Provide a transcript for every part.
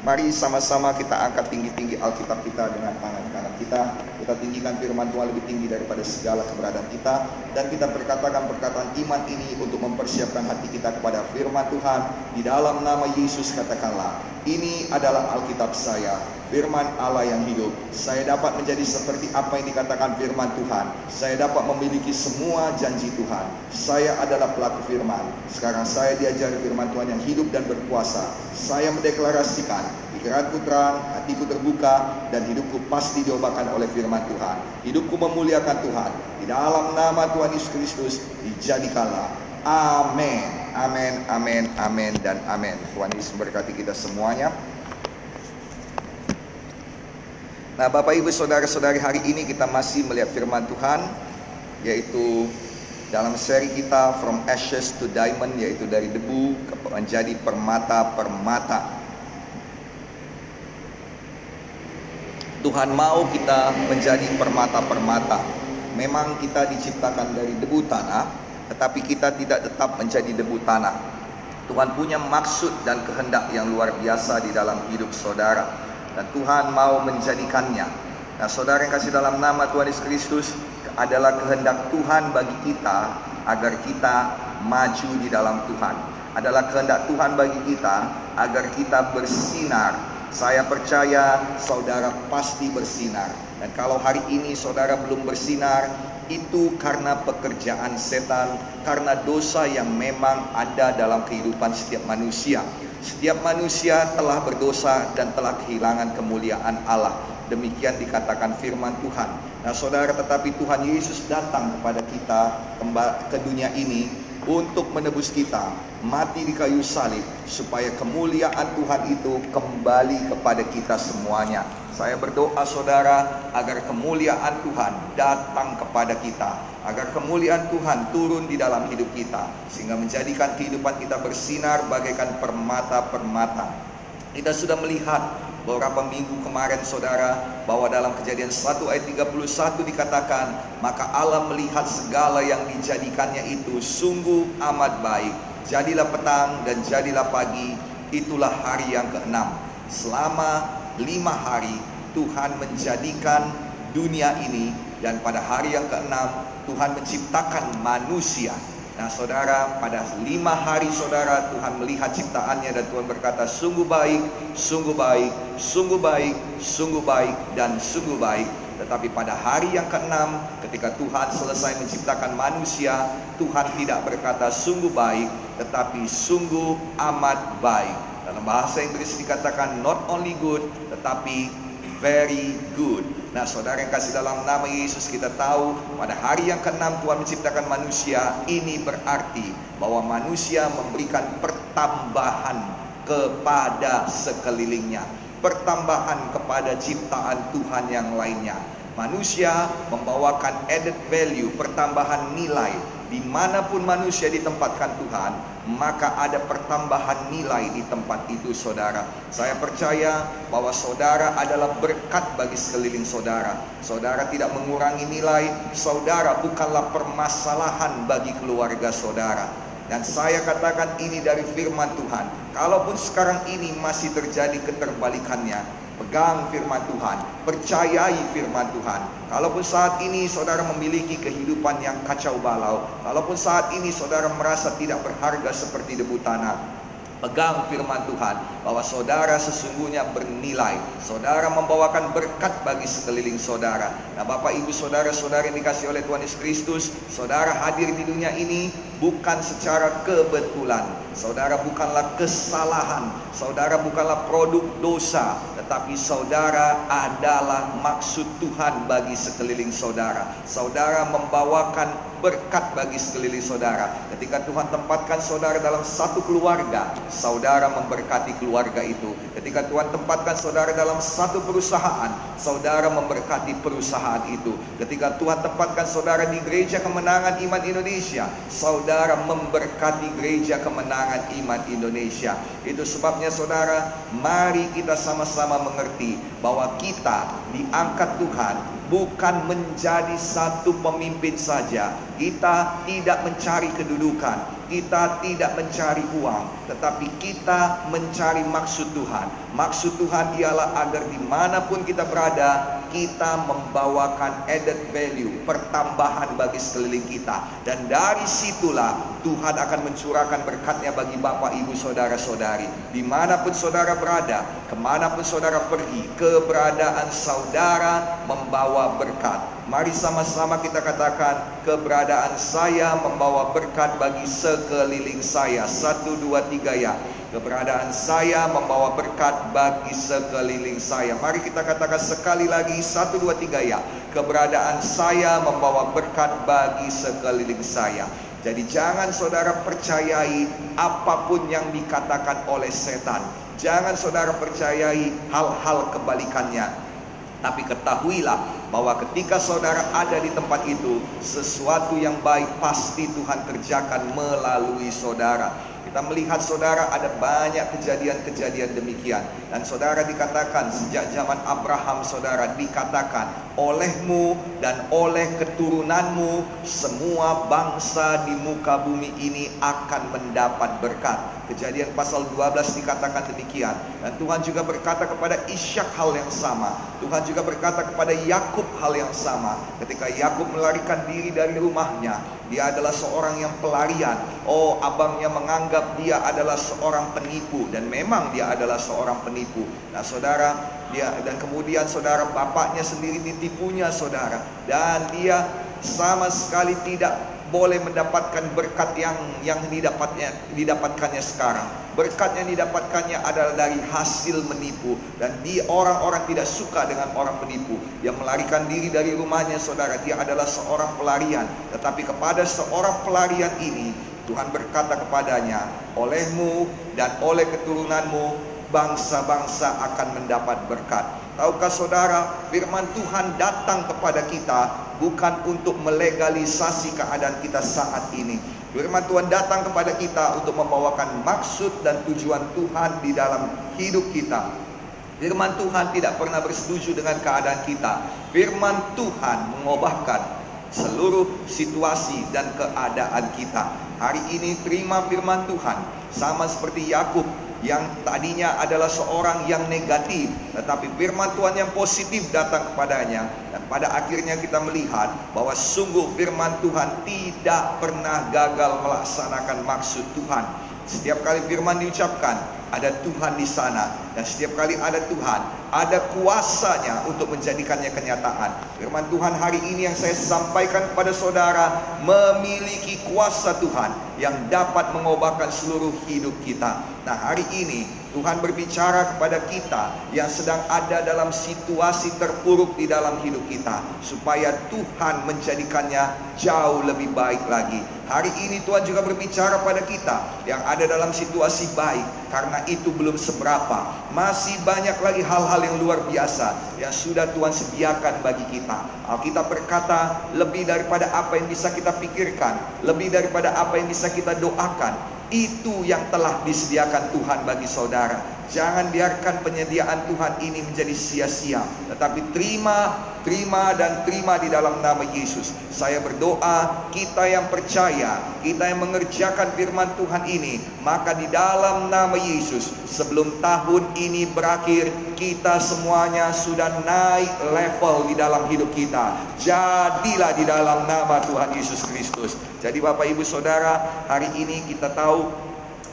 Mari sama-sama kita angkat tinggi-tinggi Alkitab kita dengan tangan kanan kita. Kita tinggikan firman Tuhan lebih tinggi daripada segala keberadaan kita. Dan kita berkatakan perkataan iman ini untuk mempersiapkan hati kita kepada firman Tuhan. Di dalam nama Yesus katakanlah, ini adalah Alkitab saya, firman Allah yang hidup. Saya dapat menjadi seperti apa yang dikatakan firman Tuhan. Saya dapat memiliki semua janji Tuhan. Saya adalah pelaku firman. Sekarang saya diajari firman Tuhan yang hidup dan berkuasa. Saya mendeklarasikan, pikiranku terang, hatiku terbuka, dan hidupku pasti diobatkan oleh firman Tuhan. Hidupku memuliakan Tuhan. Di dalam nama Tuhan Yesus Kristus, dijadikanlah. Amin. Amin, amin, amin, dan amin. Tuhan Yesus memberkati kita semuanya. Nah, Bapak Ibu Saudara-saudari, hari ini kita masih melihat firman Tuhan yaitu dalam seri kita From Ashes to Diamond yaitu dari debu menjadi permata-permata. Tuhan mau kita menjadi permata-permata. Memang kita diciptakan dari debu tanah, tetapi kita tidak tetap menjadi debu tanah. Tuhan punya maksud dan kehendak yang luar biasa di dalam hidup saudara. Dan Tuhan mau menjadikannya. Nah saudara yang kasih dalam nama Tuhan Yesus Kristus adalah kehendak Tuhan bagi kita agar kita maju di dalam Tuhan. Adalah kehendak Tuhan bagi kita agar kita bersinar. Saya percaya saudara pasti bersinar. Dan kalau hari ini saudara belum bersinar, itu karena pekerjaan setan, karena dosa yang memang ada dalam kehidupan setiap manusia. Setiap manusia telah berdosa dan telah kehilangan kemuliaan Allah. Demikian dikatakan firman Tuhan. Nah saudara tetapi Tuhan Yesus datang kepada kita ke dunia ini untuk menebus kita mati di kayu salib supaya kemuliaan Tuhan itu kembali kepada kita semuanya. Saya berdoa saudara agar kemuliaan Tuhan datang kepada kita, agar kemuliaan Tuhan turun di dalam hidup kita sehingga menjadikan kehidupan kita bersinar bagaikan permata-permata. Kita sudah melihat beberapa minggu kemarin saudara bahwa dalam kejadian 1 ayat 31 dikatakan maka Allah melihat segala yang dijadikannya itu sungguh amat baik. Jadilah petang dan jadilah pagi itulah hari yang keenam. Selama lima hari Tuhan menjadikan dunia ini dan pada hari yang keenam Tuhan menciptakan manusia Nah saudara pada lima hari saudara Tuhan melihat ciptaannya dan Tuhan berkata sungguh baik, sungguh baik, sungguh baik, sungguh baik dan sungguh baik. Tetapi pada hari yang keenam ketika Tuhan selesai menciptakan manusia Tuhan tidak berkata sungguh baik tetapi sungguh amat baik. Dalam bahasa Inggris dikatakan not only good tetapi very good. Nah saudara yang kasih dalam nama Yesus kita tahu pada hari yang keenam Tuhan menciptakan manusia ini berarti bahwa manusia memberikan pertambahan kepada sekelilingnya pertambahan kepada ciptaan Tuhan yang lainnya manusia membawakan added value pertambahan nilai di mana pun manusia ditempatkan Tuhan maka ada pertambahan nilai di tempat itu saudara. Saya percaya bahwa saudara adalah berkat bagi sekeliling saudara. Saudara tidak mengurangi nilai, saudara bukanlah permasalahan bagi keluarga saudara. Dan saya katakan ini dari firman Tuhan. Kalaupun sekarang ini masih terjadi keterbalikannya, Pegang firman Tuhan, percayai firman Tuhan. Kalaupun saat ini saudara memiliki kehidupan yang kacau balau, kalaupun saat ini saudara merasa tidak berharga seperti debu tanah, Pegang firman Tuhan bahwa saudara sesungguhnya bernilai. Saudara membawakan berkat bagi sekeliling saudara. Nah, Bapak Ibu saudara-saudara yang dikasih oleh Tuhan Yesus Kristus, saudara hadir di dunia ini bukan secara kebetulan. Saudara bukanlah kesalahan, saudara bukanlah produk dosa, tetapi saudara adalah maksud Tuhan bagi sekeliling saudara. Saudara membawakan berkat bagi sekeliling saudara. Ketika Tuhan tempatkan saudara dalam satu keluarga, saudara memberkati keluarga itu. Ketika Tuhan tempatkan saudara dalam satu perusahaan, saudara memberkati perusahaan itu. Ketika Tuhan tempatkan saudara di gereja kemenangan iman Indonesia, saudara memberkati gereja kemenangan iman Indonesia. Itu sebabnya saudara, mari kita sama-sama mengerti bahwa kita diangkat Tuhan bukan menjadi satu pemimpin saja. Kita tidak mencari kedudukan, kita tidak mencari uang, tetapi kita mencari maksud Tuhan. Maksud Tuhan ialah agar di mana pun kita berada, kita membawakan added value, pertambahan bagi sekeliling kita. Dan dari situlah Tuhan akan mencurahkan berkatnya bagi Bapak, Ibu, Saudara-saudari. Di mana pun saudara berada, ke mana pun saudara pergi, keberadaan saudara membawa berkat. Mari sama-sama kita katakan keberadaan saya membawa berkat bagi sekeliling saya. Satu, dua, tiga ya. Keberadaan saya membawa berkat bagi sekeliling saya. Mari kita katakan sekali lagi. Satu, dua, tiga ya. Keberadaan saya membawa berkat bagi sekeliling saya. Jadi jangan saudara percayai apa pun yang dikatakan oleh setan. Jangan saudara percayai hal-hal kebalikannya. Tapi ketahuilah bahwa ketika saudara ada di tempat itu, sesuatu yang baik pasti Tuhan kerjakan melalui saudara. Kita melihat saudara ada banyak kejadian-kejadian demikian. Dan saudara dikatakan sejak zaman Abraham saudara dikatakan olehmu dan oleh keturunanmu semua bangsa di muka bumi ini akan mendapat berkat. Kejadian pasal 12 dikatakan demikian. Dan Tuhan juga berkata kepada Ishak hal yang sama. Tuhan juga berkata kepada Yakub hal yang sama. Ketika Yakub melarikan diri dari rumahnya, dia adalah seorang yang pelarian. Oh, abangnya menganggap dia adalah seorang penipu dan memang dia adalah seorang penipu. Nah, saudara, dia dan kemudian saudara bapaknya sendiri ditipunya saudara dan dia sama sekali tidak boleh mendapatkan berkat yang yang didapatnya didapatkannya sekarang. Berkat yang didapatkannya adalah dari hasil menipu. Dan di orang-orang tidak suka dengan orang penipu. Yang melarikan diri dari rumahnya saudara. Dia adalah seorang pelarian. Tetapi kepada seorang pelarian ini Tuhan berkata kepadanya olehmu dan oleh keturunanmu bangsa-bangsa akan mendapat berkat Tahukah saudara, firman Tuhan datang kepada kita bukan untuk melegalisasi keadaan kita saat ini. Firman Tuhan datang kepada kita untuk membawakan maksud dan tujuan Tuhan di dalam hidup kita. Firman Tuhan tidak pernah bersetuju dengan keadaan kita. Firman Tuhan mengubahkan seluruh situasi dan keadaan kita. Hari ini terima firman Tuhan sama seperti Yakub yang tadinya adalah seorang yang negatif, tetapi firman Tuhan yang positif datang kepadanya, dan pada akhirnya kita melihat bahwa sungguh firman Tuhan tidak pernah gagal melaksanakan maksud Tuhan. Setiap kali firman diucapkan, ada Tuhan di sana dan setiap kali ada Tuhan, ada kuasanya untuk menjadikannya kenyataan. Firman Tuhan hari ini yang saya sampaikan kepada saudara memiliki kuasa Tuhan yang dapat mengubahkan seluruh hidup kita. Nah, hari ini Tuhan berbicara kepada kita yang sedang ada dalam situasi terpuruk di dalam hidup kita supaya Tuhan menjadikannya jauh lebih baik lagi. Hari ini Tuhan juga berbicara pada kita yang ada dalam situasi baik karena itu belum seberapa. Masih banyak lagi hal-hal yang luar biasa yang sudah Tuhan sediakan bagi kita. Alkitab berkata lebih daripada apa yang bisa kita pikirkan, lebih daripada apa yang bisa kita doakan itu yang telah disediakan Tuhan bagi saudara. Jangan biarkan penyediaan Tuhan ini menjadi sia-sia. Tetapi terima, terima dan terima di dalam nama Yesus. Saya berdoa kita yang percaya, kita yang mengerjakan firman Tuhan ini. Maka di dalam nama Yesus sebelum tahun ini berakhir kita semuanya sudah naik level di dalam hidup kita. Jadilah di dalam nama Tuhan Yesus Kristus. Jadi Bapak Ibu Saudara hari ini kita tahu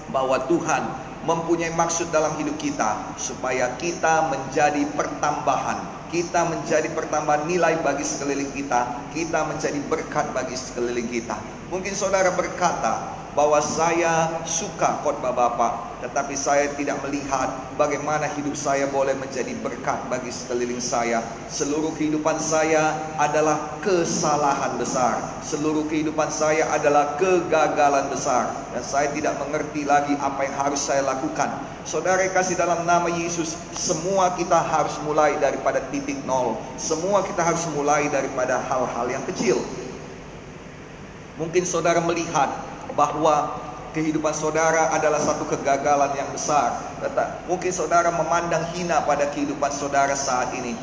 bahwa Tuhan mempunyai maksud dalam hidup kita supaya kita menjadi pertambahan, kita menjadi pertambahan nilai bagi sekeliling kita, kita menjadi berkat bagi sekeliling kita. Mungkin saudara berkata, bahwa saya suka khotbah Bapak, tetapi saya tidak melihat bagaimana hidup saya boleh menjadi berkat bagi sekeliling saya. Seluruh kehidupan saya adalah kesalahan besar. Seluruh kehidupan saya adalah kegagalan besar dan saya tidak mengerti lagi apa yang harus saya lakukan. Saudara kasih dalam nama Yesus, semua kita harus mulai daripada titik nol. Semua kita harus mulai daripada hal-hal yang kecil. Mungkin saudara melihat bahwa kehidupan saudara adalah satu kegagalan yang besar. Mungkin saudara memandang hina pada kehidupan saudara saat ini.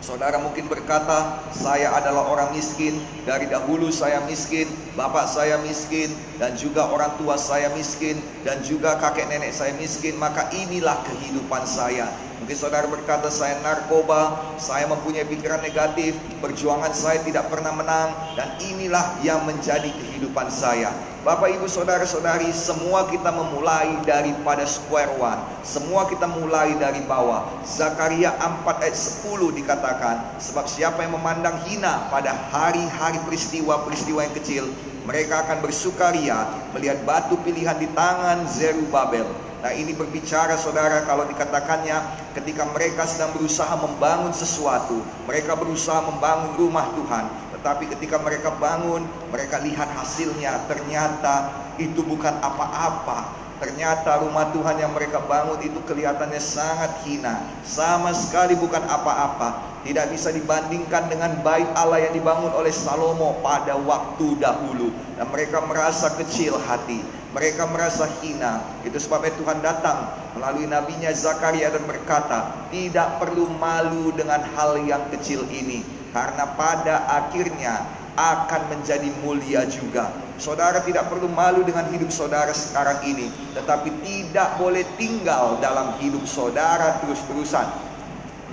Saudara mungkin berkata, saya adalah orang miskin, dari dahulu saya miskin, bapak saya miskin, dan juga orang tua saya miskin, dan juga kakek nenek saya miskin, maka inilah kehidupan saya. Mungkin saudara berkata, saya narkoba, saya mempunyai pikiran negatif, perjuangan saya tidak pernah menang, dan inilah yang menjadi kehidupan saya. Bapak, ibu, saudara-saudari, semua kita memulai daripada square one. Semua kita mulai dari bawah. Zakaria 4 ayat 10 dikatakan, sebab siapa yang memandang hina pada hari-hari peristiwa-peristiwa yang kecil, mereka akan bersukaria melihat batu pilihan di tangan Zerubabel. Nah ini berbicara saudara kalau dikatakannya ketika mereka sedang berusaha membangun sesuatu, mereka berusaha membangun rumah Tuhan, tetapi ketika mereka bangun, mereka lihat hasilnya, ternyata itu bukan apa-apa. Ternyata rumah Tuhan yang mereka bangun itu kelihatannya sangat hina. Sama sekali bukan apa-apa. Tidak bisa dibandingkan dengan bait Allah yang dibangun oleh Salomo pada waktu dahulu. Dan mereka merasa kecil hati. Mereka merasa hina. Itu sebabnya Tuhan datang melalui nabinya Zakaria dan berkata, tidak perlu malu dengan hal yang kecil ini karena pada akhirnya akan menjadi mulia juga. Saudara tidak perlu malu dengan hidup saudara sekarang ini, tetapi tidak boleh tinggal dalam hidup saudara terus-terusan.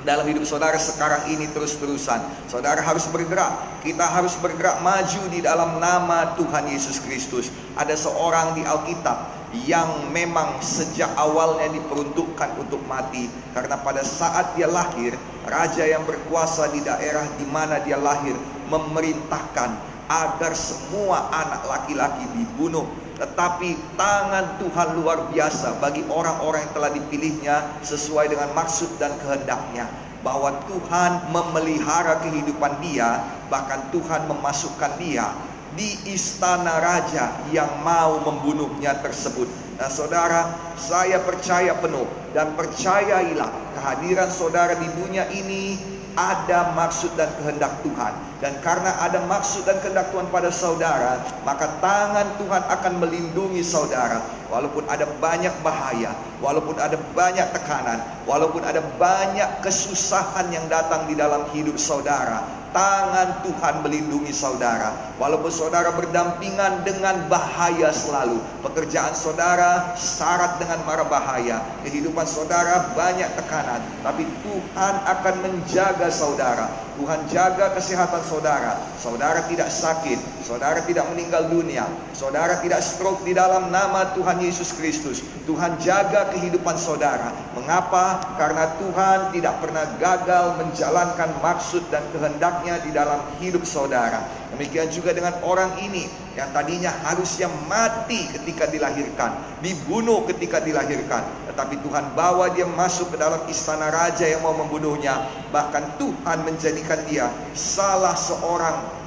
Dalam hidup saudara sekarang ini terus-terusan, saudara harus bergerak. Kita harus bergerak maju di dalam nama Tuhan Yesus Kristus. Ada seorang di Alkitab yang memang sejak awalnya diperuntukkan untuk mati karena pada saat dia lahir raja yang berkuasa di daerah di mana dia lahir memerintahkan agar semua anak laki-laki dibunuh tetapi tangan Tuhan luar biasa bagi orang-orang yang telah dipilihnya sesuai dengan maksud dan kehendaknya bahwa Tuhan memelihara kehidupan dia bahkan Tuhan memasukkan dia di istana raja yang mau membunuhnya tersebut. Nah saudara, saya percaya penuh dan percayailah kehadiran saudara di dunia ini ada maksud dan kehendak Tuhan. Dan karena ada maksud dan kehendak Tuhan pada saudara, maka tangan Tuhan akan melindungi saudara. Walaupun ada banyak bahaya, walaupun ada banyak tekanan, walaupun ada banyak kesusahan yang datang di dalam hidup saudara, tangan Tuhan melindungi saudara. Walaupun saudara berdampingan dengan bahaya selalu, pekerjaan saudara syarat dengan mara bahaya, kehidupan saudara banyak tekanan, tapi Tuhan akan menjaga saudara. Tuhan jaga kesehatan saudara. Saudara tidak sakit, saudara tidak meninggal dunia, saudara tidak stroke di dalam nama Tuhan Yesus Kristus. Tuhan jaga kehidupan saudara. Mengapa? Karena Tuhan tidak pernah gagal menjalankan maksud dan kehendaknya di dalam hidup saudara. Demikian juga dengan orang ini yang tadinya harusnya mati ketika dilahirkan, dibunuh ketika dilahirkan, tetapi Tuhan bawa dia masuk ke dalam istana raja yang mau membunuhnya. Bahkan Tuhan menjadikan dia salah seorang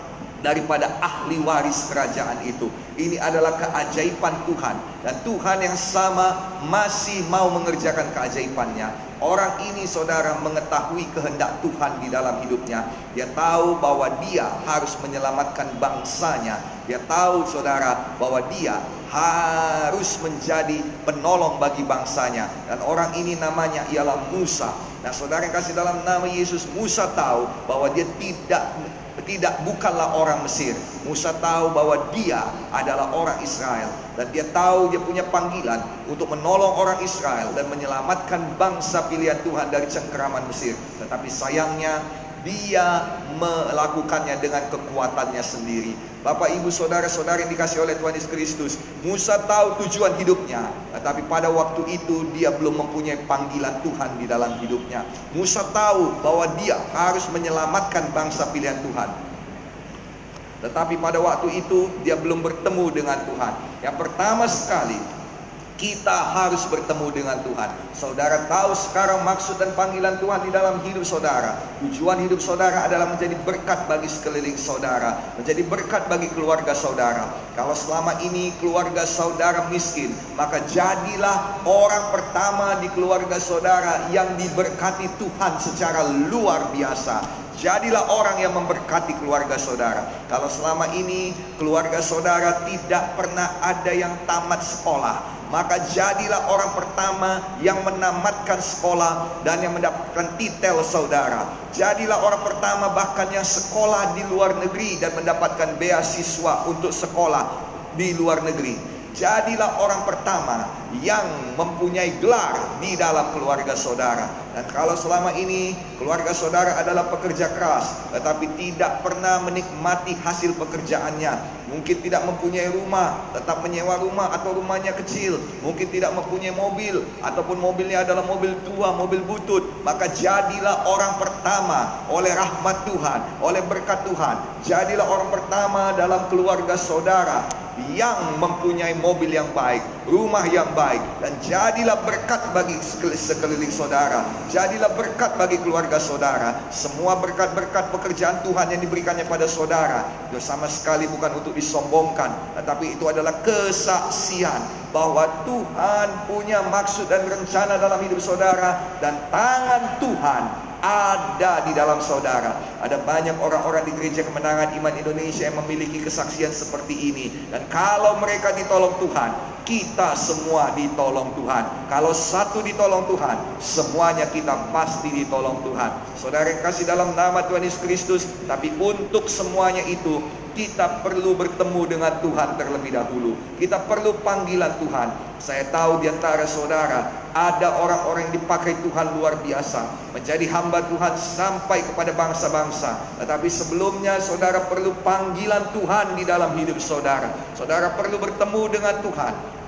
daripada ahli waris kerajaan itu. Ini adalah keajaiban Tuhan dan Tuhan yang sama masih mau mengerjakan keajaibannya. Orang ini saudara mengetahui kehendak Tuhan di dalam hidupnya. Dia tahu bahwa dia harus menyelamatkan bangsanya. Dia tahu saudara bahwa dia harus menjadi penolong bagi bangsanya. Dan orang ini namanya ialah Musa. Nah saudara yang kasih dalam nama Yesus, Musa tahu bahwa dia tidak tidak bukanlah orang Mesir. Musa tahu bahwa dia adalah orang Israel dan dia tahu dia punya panggilan untuk menolong orang Israel dan menyelamatkan bangsa pilihan Tuhan dari cengkeraman Mesir. Tetapi sayangnya dia melakukannya dengan kekuatannya sendiri. Bapak, ibu, saudara-saudara yang dikasih oleh Tuhan Yesus Kristus, Musa tahu tujuan hidupnya, tetapi pada waktu itu dia belum mempunyai panggilan Tuhan di dalam hidupnya. Musa tahu bahwa dia harus menyelamatkan bangsa pilihan Tuhan. Tetapi pada waktu itu dia belum bertemu dengan Tuhan. Yang pertama sekali, kita harus bertemu dengan Tuhan. Saudara tahu sekarang maksud dan panggilan Tuhan di dalam hidup saudara. Tujuan hidup saudara adalah menjadi berkat bagi sekeliling saudara, menjadi berkat bagi keluarga saudara. Kalau selama ini keluarga saudara miskin, maka jadilah orang pertama di keluarga saudara yang diberkati Tuhan secara luar biasa. Jadilah orang yang memberkati keluarga saudara. Kalau selama ini keluarga saudara tidak pernah ada yang tamat sekolah, maka jadilah orang pertama yang menamatkan sekolah dan yang mendapatkan titel saudara. Jadilah orang pertama bahkan yang sekolah di luar negeri dan mendapatkan beasiswa untuk sekolah di luar negeri. Jadilah orang pertama yang mempunyai gelar di dalam keluarga saudara. Dan kalau selama ini keluarga saudara adalah pekerja keras, tetapi tidak pernah menikmati hasil pekerjaannya, mungkin tidak mempunyai rumah, tetap menyewa rumah atau rumahnya kecil, mungkin tidak mempunyai mobil ataupun mobilnya adalah mobil tua, mobil butut, maka jadilah orang pertama oleh rahmat Tuhan, oleh berkat Tuhan. Jadilah orang pertama dalam keluarga saudara yang mempunyai mobil yang baik, rumah yang baik dan jadilah berkat bagi sekeliling saudara. Jadilah berkat bagi keluarga saudara. Semua berkat-berkat pekerjaan Tuhan yang diberikannya pada saudara itu sama sekali bukan untuk disombongkan, tetapi itu adalah kesaksian bahwa Tuhan punya maksud dan rencana dalam hidup saudara dan tangan Tuhan ada di dalam saudara. Ada banyak orang-orang di gereja kemenangan iman Indonesia yang memiliki kesaksian seperti ini. Dan kalau mereka ditolong Tuhan, kita semua ditolong Tuhan. Kalau satu ditolong Tuhan, semuanya kita pasti ditolong Tuhan. Saudara yang kasih dalam nama Tuhan Yesus Kristus, tapi untuk semuanya itu kita perlu bertemu dengan Tuhan terlebih dahulu. Kita perlu panggilan Tuhan. Saya tahu di antara saudara ada orang-orang yang dipakai Tuhan luar biasa menjadi hamba Tuhan sampai kepada bangsa-bangsa. Tetapi sebelumnya saudara perlu panggilan Tuhan di dalam hidup saudara. Saudara perlu bertemu dengan Tuhan.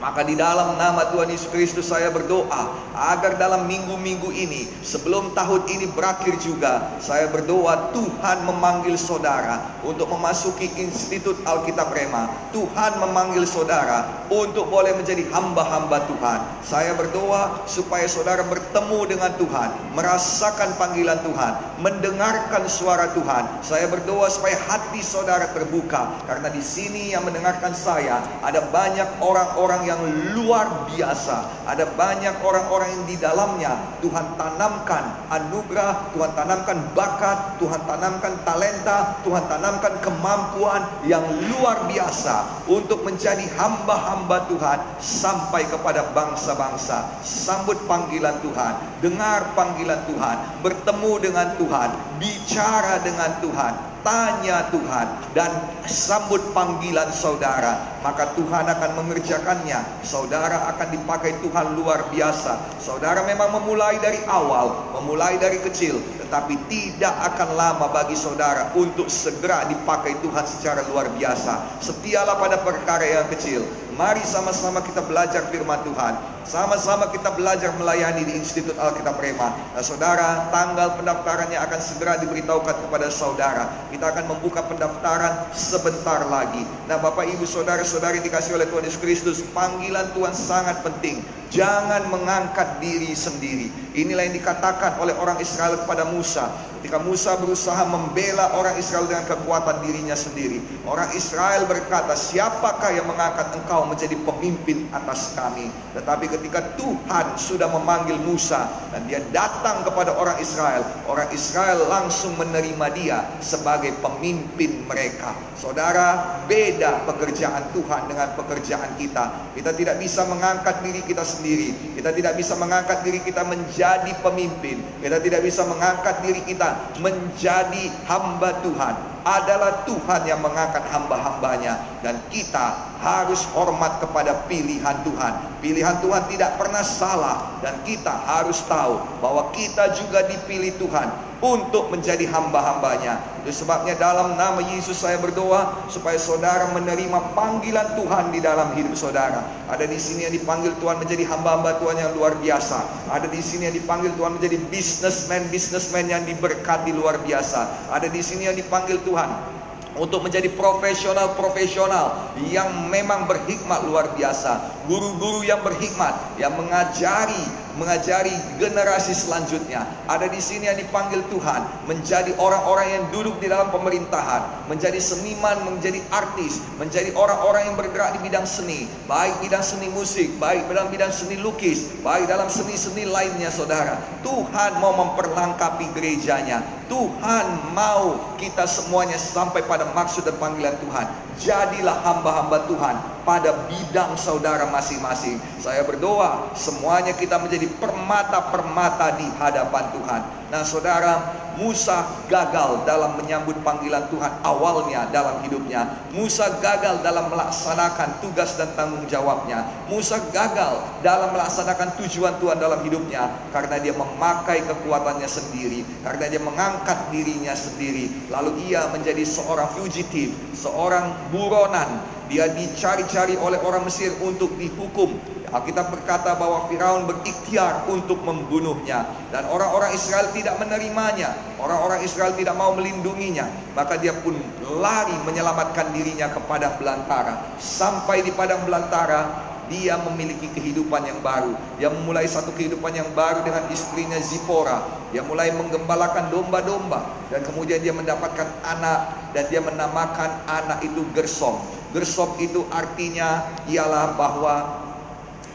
Maka di dalam nama Tuhan Yesus Kristus saya berdoa agar dalam minggu-minggu ini sebelum tahun ini berakhir juga saya berdoa Tuhan memanggil saudara untuk memasuki Institut Alkitab Rema. Tuhan memanggil saudara untuk boleh menjadi hamba-hamba Tuhan. Saya berdoa supaya saudara bertemu dengan Tuhan, merasakan panggilan Tuhan, mendengarkan suara Tuhan. Saya berdoa supaya hati saudara terbuka karena di sini yang mendengarkan saya ada banyak orang-orang yang luar biasa. Ada banyak orang-orang yang di dalamnya Tuhan tanamkan anugerah, Tuhan tanamkan bakat, Tuhan tanamkan talenta, Tuhan tanamkan kemampuan yang luar biasa untuk menjadi hamba-hamba Tuhan sampai kepada bangsa-bangsa. Sambut panggilan Tuhan, dengar panggilan Tuhan, bertemu dengan Tuhan, bicara dengan Tuhan, tanya Tuhan dan sambut panggilan saudara maka Tuhan akan mengerjakannya saudara akan dipakai Tuhan luar biasa saudara memang memulai dari awal memulai dari kecil tetapi tidak akan lama bagi saudara untuk segera dipakai Tuhan secara luar biasa setialah pada perkara yang kecil Mari sama-sama kita belajar firman Tuhan. Sama-sama kita belajar melayani di Institut Alkitab Rema. Nah, saudara, tanggal pendaftarannya akan segera diberitahukan kepada saudara. Kita akan membuka pendaftaran sebentar lagi. Nah, Bapak Ibu Saudara-saudari dikasih oleh Tuhan Yesus Kristus, panggilan Tuhan sangat penting. Jangan mengangkat diri sendiri. Inilah yang dikatakan oleh orang Israel kepada Musa. Ketika Musa berusaha membela orang Israel dengan kekuatan dirinya sendiri. Orang Israel berkata, siapakah yang mengangkat engkau menjadi pemimpin atas kami? Tetapi ketika Tuhan sudah memanggil Musa dan dia datang kepada orang Israel, orang Israel langsung menerima dia sebagai pemimpin mereka. Saudara, beda pekerjaan Tuhan dengan pekerjaan kita. Kita tidak bisa mengangkat diri kita sendiri. Kita tidak bisa mengangkat diri kita menjadi pemimpin. Kita tidak bisa mengangkat diri kita menjadi hamba Tuhan. Adalah Tuhan yang mengangkat hamba-hambanya. Dan kita harus hormat kepada pilihan Tuhan. Pilihan Tuhan tidak pernah salah. Dan kita harus tahu bahwa kita juga dipilih Tuhan untuk menjadi hamba-hambanya. Itu sebabnya dalam nama Yesus saya berdoa supaya saudara menerima panggilan Tuhan di dalam hidup saudara. Ada di sini yang dipanggil Tuhan menjadi hamba-hamba Tuhan yang luar biasa. Ada di sini yang dipanggil Tuhan menjadi businessman-businessman yang diberkati luar biasa. Ada di sini yang dipanggil Tuhan untuk menjadi profesional-profesional yang memang berhikmat luar biasa, guru-guru yang berhikmat yang mengajari mengajari generasi selanjutnya. Ada di sini yang dipanggil Tuhan menjadi orang-orang yang duduk di dalam pemerintahan, menjadi seniman, menjadi artis, menjadi orang-orang yang bergerak di bidang seni, baik bidang seni musik, baik dalam bidang seni lukis, baik dalam seni-seni lainnya, saudara. Tuhan mau memperlengkapi gerejanya. Tuhan mau kita semuanya sampai pada maksud dan panggilan Tuhan. Jadilah hamba-hamba Tuhan pada bidang saudara masing-masing. Saya berdoa semuanya kita menjadi permata-permata di hadapan Tuhan. Nah, saudara, Musa gagal dalam menyambut panggilan Tuhan awalnya dalam hidupnya. Musa gagal dalam melaksanakan tugas dan tanggung jawabnya. Musa gagal dalam melaksanakan tujuan Tuhan dalam hidupnya karena dia memakai kekuatannya sendiri, karena dia mengangkat dirinya sendiri. Lalu ia menjadi seorang fugitif, seorang buronan. Dia dicari-cari oleh orang Mesir untuk dihukum Alkitab berkata bahwa Firaun berikhtiar untuk membunuhnya dan orang-orang Israel tidak menerimanya. Orang-orang Israel tidak mau melindunginya, maka dia pun lari menyelamatkan dirinya ke padang belantara. Sampai di padang belantara, dia memiliki kehidupan yang baru. Dia memulai satu kehidupan yang baru dengan istrinya Zipora. Dia mulai menggembalakan domba-domba dan kemudian dia mendapatkan anak dan dia menamakan anak itu Gersom. Gersom itu artinya ialah bahwa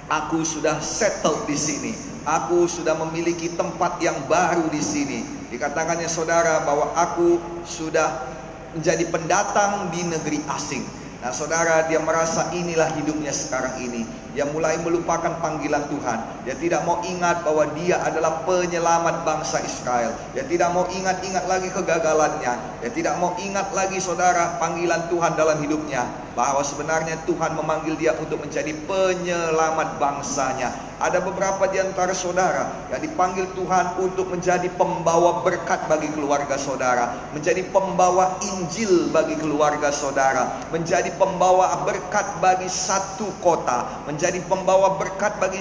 Aku sudah settle di sini. Aku sudah memiliki tempat yang baru di sini. Dikatakannya saudara bahwa aku sudah menjadi pendatang di negeri asing. Nah saudara dia merasa inilah hidupnya sekarang ini. Dia mulai melupakan panggilan Tuhan. Dia tidak mau ingat bahwa dia adalah penyelamat bangsa Israel. Dia tidak mau ingat-ingat lagi kegagalannya. Dia tidak mau ingat lagi saudara panggilan Tuhan dalam hidupnya. Bahwa sebenarnya Tuhan memanggil dia untuk menjadi penyelamat bangsanya ada beberapa di antara saudara yang dipanggil Tuhan untuk menjadi pembawa berkat bagi keluarga saudara, menjadi pembawa Injil bagi keluarga saudara, menjadi pembawa berkat bagi satu kota, menjadi pembawa berkat bagi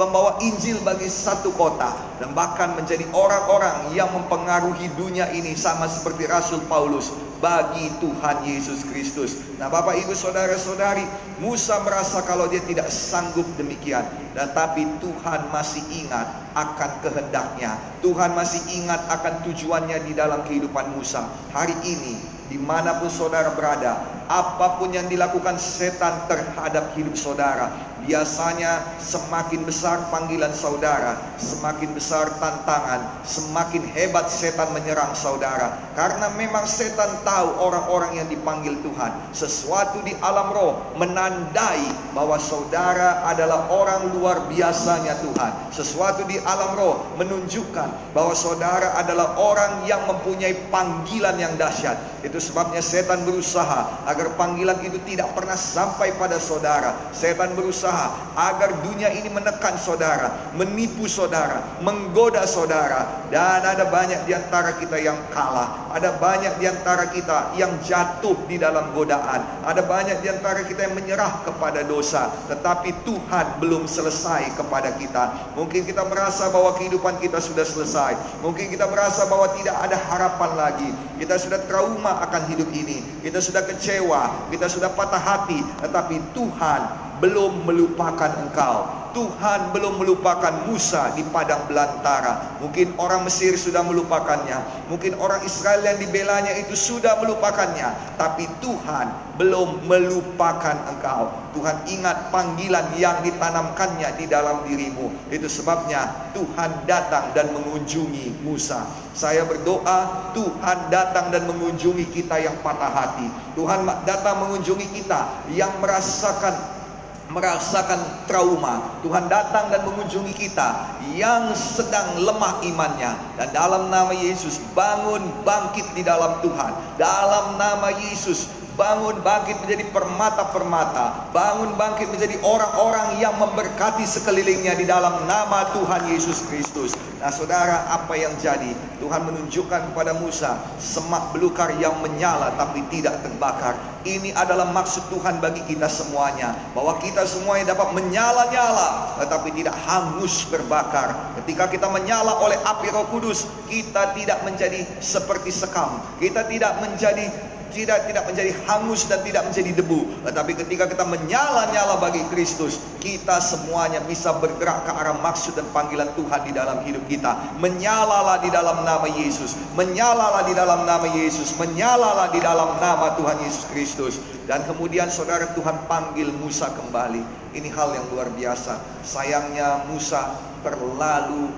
pembawa Injil bagi satu kota, dan bahkan menjadi orang-orang yang mempengaruhi dunia ini sama seperti Rasul Paulus bagi Tuhan Yesus Kristus. Nah, Bapak Ibu saudara-saudari, Musa merasa kalau dia tidak sanggup demikian, tetapi Tuhan masih ingat akan kehendaknya. Tuhan masih ingat akan tujuannya di dalam kehidupan Musa. Hari ini, di mana pun saudara berada, apa pun yang dilakukan setan terhadap hidup saudara, Biasanya semakin besar panggilan saudara, semakin besar tantangan, semakin hebat setan menyerang saudara. Karena memang setan tahu orang-orang yang dipanggil Tuhan. Sesuatu di alam roh menandai bahwa saudara adalah orang luar biasanya Tuhan. Sesuatu di alam roh menunjukkan bahwa saudara adalah orang yang mempunyai panggilan yang dahsyat. Itu sebabnya setan berusaha agar panggilan itu tidak pernah sampai pada saudara. Setan berusaha berusaha agar dunia ini menekan saudara, menipu saudara, menggoda saudara. Dan ada banyak di antara kita yang kalah. Ada banyak di antara kita yang jatuh di dalam godaan. Ada banyak di antara kita yang menyerah kepada dosa. Tetapi Tuhan belum selesai kepada kita. Mungkin kita merasa bahwa kehidupan kita sudah selesai. Mungkin kita merasa bahwa tidak ada harapan lagi. Kita sudah trauma akan hidup ini. Kita sudah kecewa. Kita sudah patah hati. Tetapi Tuhan belum melupakan engkau. Tuhan belum melupakan Musa di padang belantara. Mungkin orang Mesir sudah melupakannya. Mungkin orang Israel yang dibelanya itu sudah melupakannya. Tapi Tuhan belum melupakan engkau. Tuhan ingat panggilan yang ditanamkannya di dalam dirimu. Itu sebabnya Tuhan datang dan mengunjungi Musa. Saya berdoa Tuhan datang dan mengunjungi kita yang patah hati. Tuhan datang mengunjungi kita yang merasakan merasakan trauma. Tuhan datang dan mengunjungi kita yang sedang lemah imannya. Dan dalam nama Yesus bangun bangkit di dalam Tuhan. Dalam nama Yesus Bangun bangkit menjadi permata-permata. Bangun bangkit menjadi orang-orang yang memberkati sekelilingnya di dalam nama Tuhan Yesus Kristus. Nah saudara apa yang jadi? Tuhan menunjukkan kepada Musa semak belukar yang menyala tapi tidak terbakar. Ini adalah maksud Tuhan bagi kita semuanya. Bahwa kita semuanya dapat menyala-nyala tetapi tidak hangus berbakar. Ketika kita menyala oleh api roh kudus, kita tidak menjadi seperti sekam. Kita tidak menjadi tidak tidak menjadi hangus dan tidak menjadi debu. Tetapi ketika kita menyala-nyala bagi Kristus, kita semuanya bisa bergerak ke arah maksud dan panggilan Tuhan di dalam hidup kita. Menyalalah di dalam nama Yesus, menyalalah di dalam nama Yesus, menyalalah di dalam nama Tuhan Yesus Kristus. Dan kemudian saudara Tuhan panggil Musa kembali. Ini hal yang luar biasa. Sayangnya Musa terlalu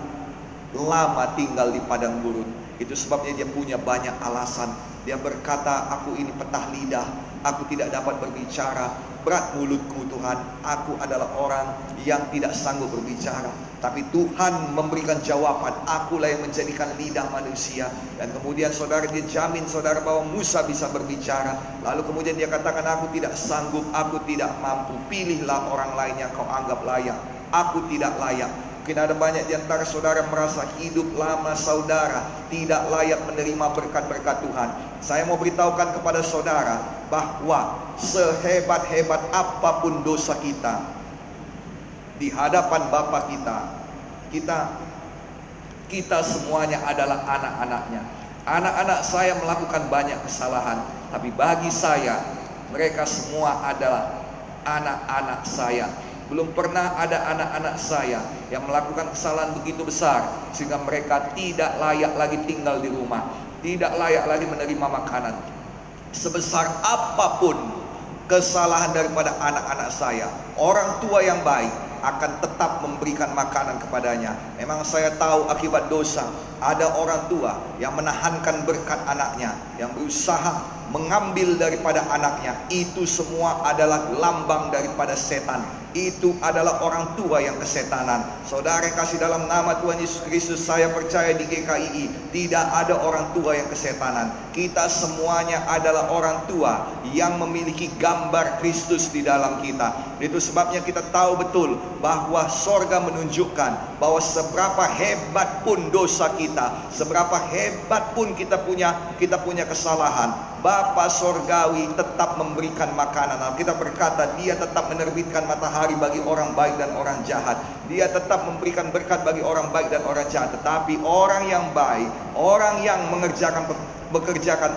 lama tinggal di padang gurun. Itu sebabnya dia punya banyak alasan. Dia berkata, aku ini petah lidah, aku tidak dapat berbicara, berat mulutku Tuhan, aku adalah orang yang tidak sanggup berbicara. Tapi Tuhan memberikan jawaban, akulah yang menjadikan lidah manusia. Dan kemudian saudara dia jamin saudara bahwa Musa bisa berbicara. Lalu kemudian dia katakan, aku tidak sanggup, aku tidak mampu. Pilihlah orang lain yang kau anggap layak. Aku tidak layak. Mungkin ada banyak di antara saudara merasa hidup lama saudara tidak layak menerima berkat-berkat Tuhan. Saya mau beritahukan kepada saudara bahwa sehebat-hebat apa pun dosa kita di hadapan Bapa kita, kita kita semuanya adalah anak-anaknya. Anak-anak saya melakukan banyak kesalahan, tapi bagi saya mereka semua adalah anak-anak saya. Belum pernah ada anak-anak saya yang melakukan kesalahan begitu besar sehingga mereka tidak layak lagi tinggal di rumah, tidak layak lagi menerima makanan. Sebesar apa pun kesalahan daripada anak-anak saya, orang tua yang baik akan tetap memberikan makanan kepadanya. Memang saya tahu akibat dosa, ada orang tua yang menahankan berkat anaknya, yang berusaha mengambil daripada anaknya. Itu semua adalah lambang daripada setan itu adalah orang tua yang kesetanan. Saudara kasih dalam nama Tuhan Yesus Kristus, saya percaya di GKI tidak ada orang tua yang kesetanan. Kita semuanya adalah orang tua yang memiliki gambar Kristus di dalam kita. Itu sebabnya kita tahu betul bahwa sorga menunjukkan bahwa seberapa hebat pun dosa kita, seberapa hebat pun kita punya kita punya kesalahan, Bapa sorgawi tetap memberikan makanan. Kita berkata dia tetap menerbitkan matahari bagi orang baik dan orang jahat. Dia tetap memberikan berkat bagi orang baik dan orang jahat. Tetapi orang yang baik, orang yang mengerjakan bekerjakan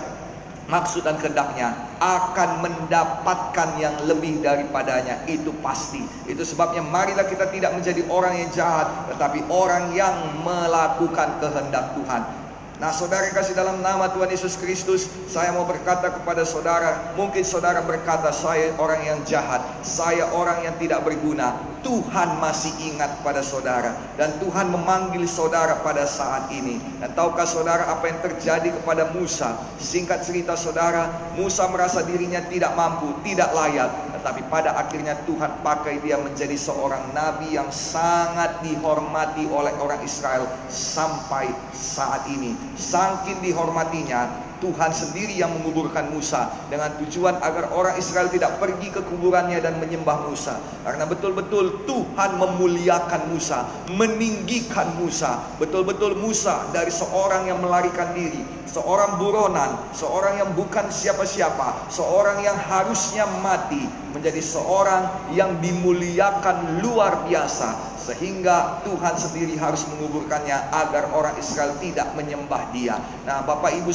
maksud dan kehendaknya akan mendapatkan yang lebih daripadanya itu pasti itu sebabnya marilah kita tidak menjadi orang yang jahat tetapi orang yang melakukan kehendak Tuhan Nah saudara kasih dalam nama Tuhan Yesus Kristus Saya mau berkata kepada saudara Mungkin saudara berkata saya orang yang jahat Saya orang yang tidak berguna Tuhan masih ingat pada saudara Dan Tuhan memanggil saudara pada saat ini. Dan tahukah saudara apa yang terjadi kepada Musa? Singkat cerita saudara Musa merasa dirinya tidak mampu Tidak layak. Tetapi pada akhirnya Tuhan pakai dia menjadi seorang nabi Yang sangat dihormati oleh orang Israel Sampai saat ini. Sangkin dihormatinya, Tuhan sendiri yang menguburkan Musa dengan tujuan agar orang Israel tidak pergi ke kuburannya dan menyembah Musa. Karena betul-betul Tuhan memuliakan Musa, meninggikan Musa. Betul-betul Musa dari seorang yang melarikan diri, seorang buronan, seorang yang bukan siapa-siapa, seorang yang harusnya mati menjadi seorang yang dimuliakan luar biasa sehingga Tuhan sendiri harus menguburkannya agar orang Israel tidak menyembah dia. Nah, Bapak Ibu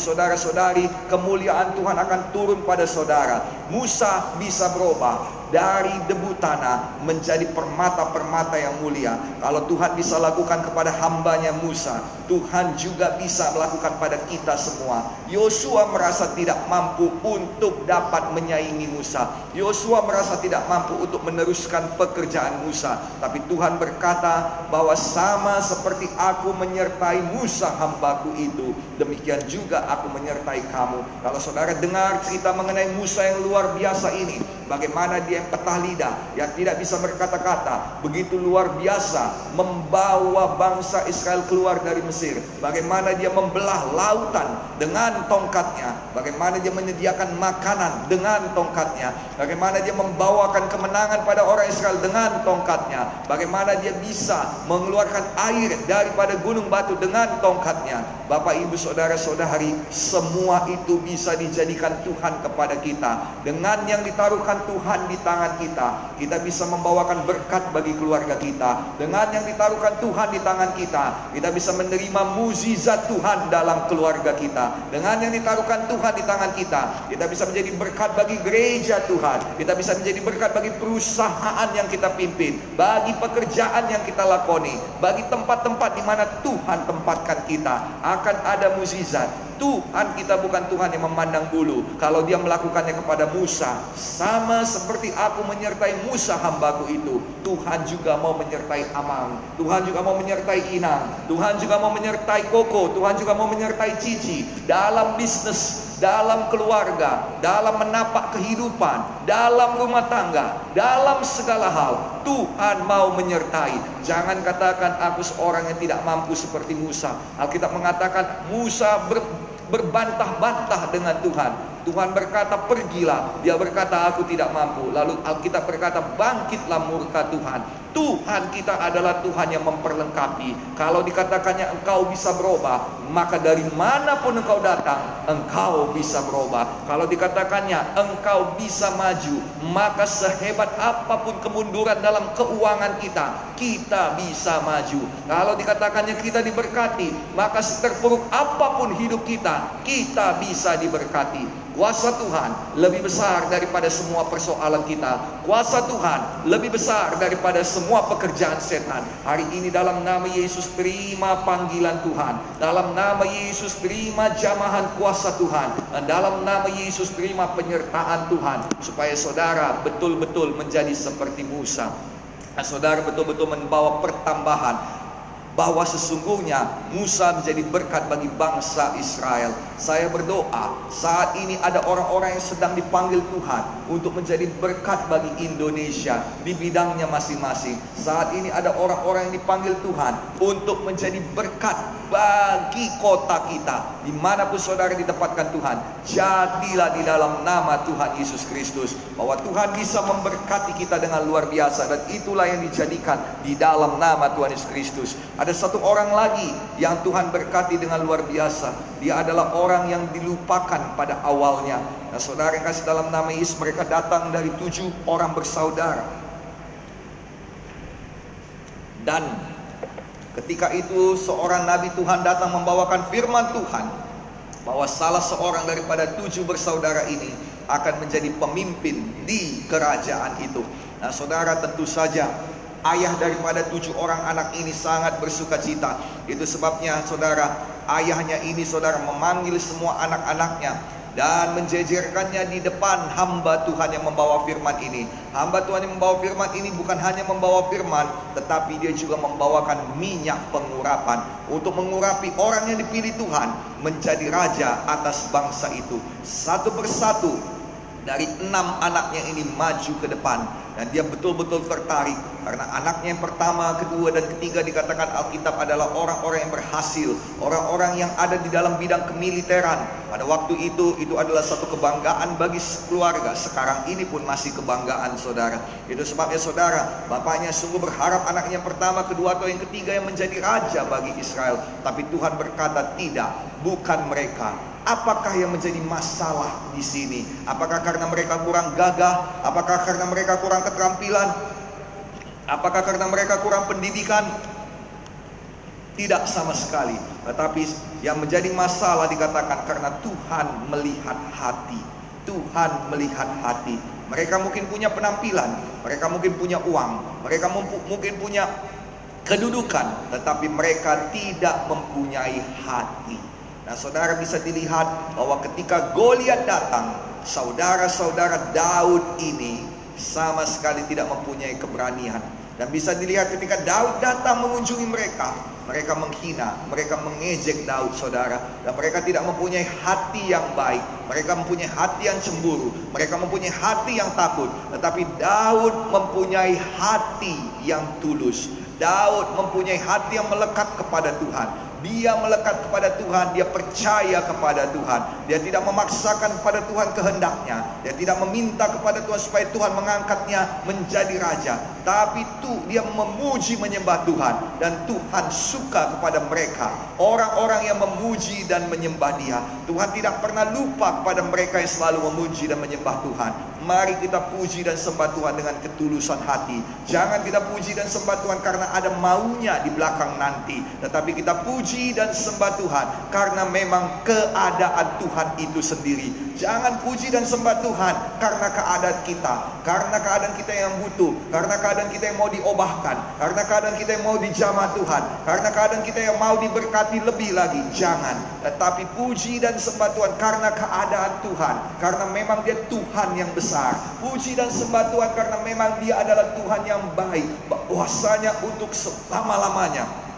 Saudara-saudari, kemuliaan Tuhan akan turun pada saudara. Musa bisa berubah dari debu tanah menjadi permata-permata yang mulia. Kalau Tuhan bisa lakukan kepada hambanya Musa, Tuhan juga bisa melakukan pada kita semua. Yosua merasa tidak mampu untuk dapat menyaingi Musa. Yosua merasa tidak mampu untuk meneruskan pekerjaan Musa. Tapi Tuhan berkata bahwa sama seperti aku menyertai Musa hambaku itu, demikian juga aku menyertai kamu. Kalau saudara dengar cerita mengenai Musa yang luar biasa ini, bagaimana dia yang petah lidah, yang tidak bisa berkata-kata, begitu luar biasa membawa bangsa Israel keluar dari Mesir. Bagaimana dia membelah lautan dengan tongkatnya, bagaimana dia menyediakan makanan dengan tongkatnya, bagaimana dia membawakan kemenangan pada orang Israel dengan tongkatnya, bagaimana dia bisa mengeluarkan air daripada gunung batu dengan tongkatnya. Bapak, Ibu, Saudara-saudari, semua itu bisa dijadikan Tuhan kepada kita. Dengan yang ditaruhkan Tuhan di tangan tangan kita, kita bisa membawakan berkat bagi keluarga kita. Dengan yang ditaruhkan Tuhan di tangan kita, kita bisa menerima mukjizat Tuhan dalam keluarga kita. Dengan yang ditaruhkan Tuhan di tangan kita, kita bisa menjadi berkat bagi gereja Tuhan. Kita bisa menjadi berkat bagi perusahaan yang kita pimpin, bagi pekerjaan yang kita lakoni, bagi tempat-tempat di mana Tuhan tempatkan kita. Akan ada mukjizat. Tuhan kita bukan Tuhan yang memandang bulu. Kalau dia melakukannya kepada Musa, sama seperti aku menyertai Musa hambaku itu, Tuhan juga mau menyertai Amang. Tuhan juga mau menyertai Inang. Tuhan juga mau menyertai Koko. Tuhan juga mau menyertai Cici. Dalam bisnis, dalam keluarga, dalam menapak kehidupan, dalam rumah tangga, dalam segala hal. Tuhan mau menyertai. Jangan katakan aku seorang yang tidak mampu seperti Musa. Alkitab mengatakan Musa ber, berbantah-bantah dengan Tuhan. Tuhan berkata pergilah. Dia berkata aku tidak mampu. Lalu Alkitab berkata bangkitlah murka Tuhan Tuhan kita adalah Tuhan yang memperlengkapi. Kalau dikatakannya engkau bisa berubah, maka dari mana pun engkau datang, engkau bisa berubah. Kalau dikatakannya engkau bisa maju, maka sehebat apa pun kemunduran dalam keuangan kita, kita bisa maju. Kalau dikatakannya kita diberkati, maka seterpuruk apa pun hidup kita, kita bisa diberkati. Kuasa Tuhan lebih besar daripada semua persoalan kita. Kuasa Tuhan lebih besar daripada semua pekerjaan setan. Hari ini dalam nama Yesus terima panggilan Tuhan. Dalam nama Yesus terima jamahan kuasa Tuhan. Dan dalam nama Yesus terima penyertaan Tuhan. Supaya saudara betul-betul menjadi seperti Musa. Dan saudara betul-betul membawa pertambahan bahwa sesungguhnya Musa menjadi berkat bagi bangsa Israel. Saya berdoa saat ini ada orang-orang yang sedang dipanggil Tuhan untuk menjadi berkat bagi Indonesia di bidangnya masing-masing. Saat ini ada orang-orang yang dipanggil Tuhan untuk menjadi berkat bagi kota kita. Di mana pun saudara ditempatkan Tuhan, jadilah di dalam nama Tuhan Yesus Kristus. Bahwa Tuhan bisa memberkati kita dengan luar biasa dan itulah yang dijadikan di dalam nama Tuhan Yesus Kristus. Ada satu orang lagi yang Tuhan berkati dengan luar biasa. Dia adalah orang yang dilupakan pada awalnya. Nah saudara yang kasih dalam nama Yesus mereka datang dari tujuh orang bersaudara. Dan ketika itu seorang nabi Tuhan datang membawakan firman Tuhan bahwa salah seorang daripada tujuh bersaudara ini akan menjadi pemimpin di kerajaan itu. Nah, saudara tentu saja ayah daripada tujuh orang anak ini sangat bersuka cita. Itu sebabnya saudara, ayahnya ini saudara memanggil semua anak-anaknya dan menjejerkannya di depan hamba Tuhan yang membawa firman ini. Hamba Tuhan yang membawa firman ini bukan hanya membawa firman, tetapi dia juga membawakan minyak pengurapan untuk mengurapi orang yang dipilih Tuhan menjadi raja atas bangsa itu. Satu persatu dari enam anaknya ini maju ke depan dan dia betul-betul tertarik karena anaknya yang pertama, kedua dan ketiga dikatakan Alkitab adalah orang-orang yang berhasil, orang-orang yang ada di dalam bidang kemiliteran. Pada waktu itu itu adalah satu kebanggaan bagi keluarga. Sekarang ini pun masih kebanggaan saudara. Itu sebabnya saudara, bapaknya sungguh berharap anaknya yang pertama, kedua atau yang ketiga yang menjadi raja bagi Israel. Tapi Tuhan berkata tidak, bukan mereka, Apakah yang menjadi masalah di sini? Apakah karena mereka kurang gagah? Apakah karena mereka kurang keterampilan? Apakah karena mereka kurang pendidikan? Tidak sama sekali. Tetapi yang menjadi masalah dikatakan karena Tuhan melihat hati. Tuhan melihat hati. Mereka mungkin punya penampilan, mereka mungkin punya uang, mereka mungkin punya kedudukan, tetapi mereka tidak mempunyai hati. Nah saudara bisa dilihat bahwa ketika Goliat datang, saudara-saudara Daud ini sama sekali tidak mempunyai keberanian. Dan bisa dilihat ketika Daud datang mengunjungi mereka, mereka menghina, mereka mengejek Daud saudara. Dan mereka tidak mempunyai hati yang baik. Mereka mempunyai hati yang cemburu. Mereka mempunyai hati yang takut. Tetapi Daud mempunyai hati yang tulus. Daud mempunyai hati yang melekat kepada Tuhan. Dia melekat kepada Tuhan, dia percaya kepada Tuhan. Dia tidak memaksakan kepada Tuhan kehendaknya. Dia tidak meminta kepada Tuhan supaya Tuhan mengangkatnya menjadi raja. Tapi itu dia memuji menyembah Tuhan dan Tuhan suka kepada mereka. Orang-orang yang memuji dan menyembah Dia. Tuhan tidak pernah lupa kepada mereka yang selalu memuji dan menyembah Tuhan. Mari kita puji dan sembah Tuhan dengan ketulusan hati. Jangan kita puji dan sembah Tuhan karena ada maunya di belakang nanti, tetapi kita puji puji dan sembah Tuhan karena memang keadaan Tuhan itu sendiri. Jangan puji dan sembah Tuhan karena keadaan kita, karena keadaan kita yang butuh, karena keadaan kita yang mau diobahkan, karena keadaan kita yang mau dijamah Tuhan, karena keadaan kita yang mau diberkati lebih lagi. Jangan, tetapi puji dan sembah Tuhan karena keadaan Tuhan, karena memang Dia Tuhan yang besar. Puji dan sembah Tuhan karena memang Dia adalah Tuhan yang baik, bahwasanya untuk selama-lamanya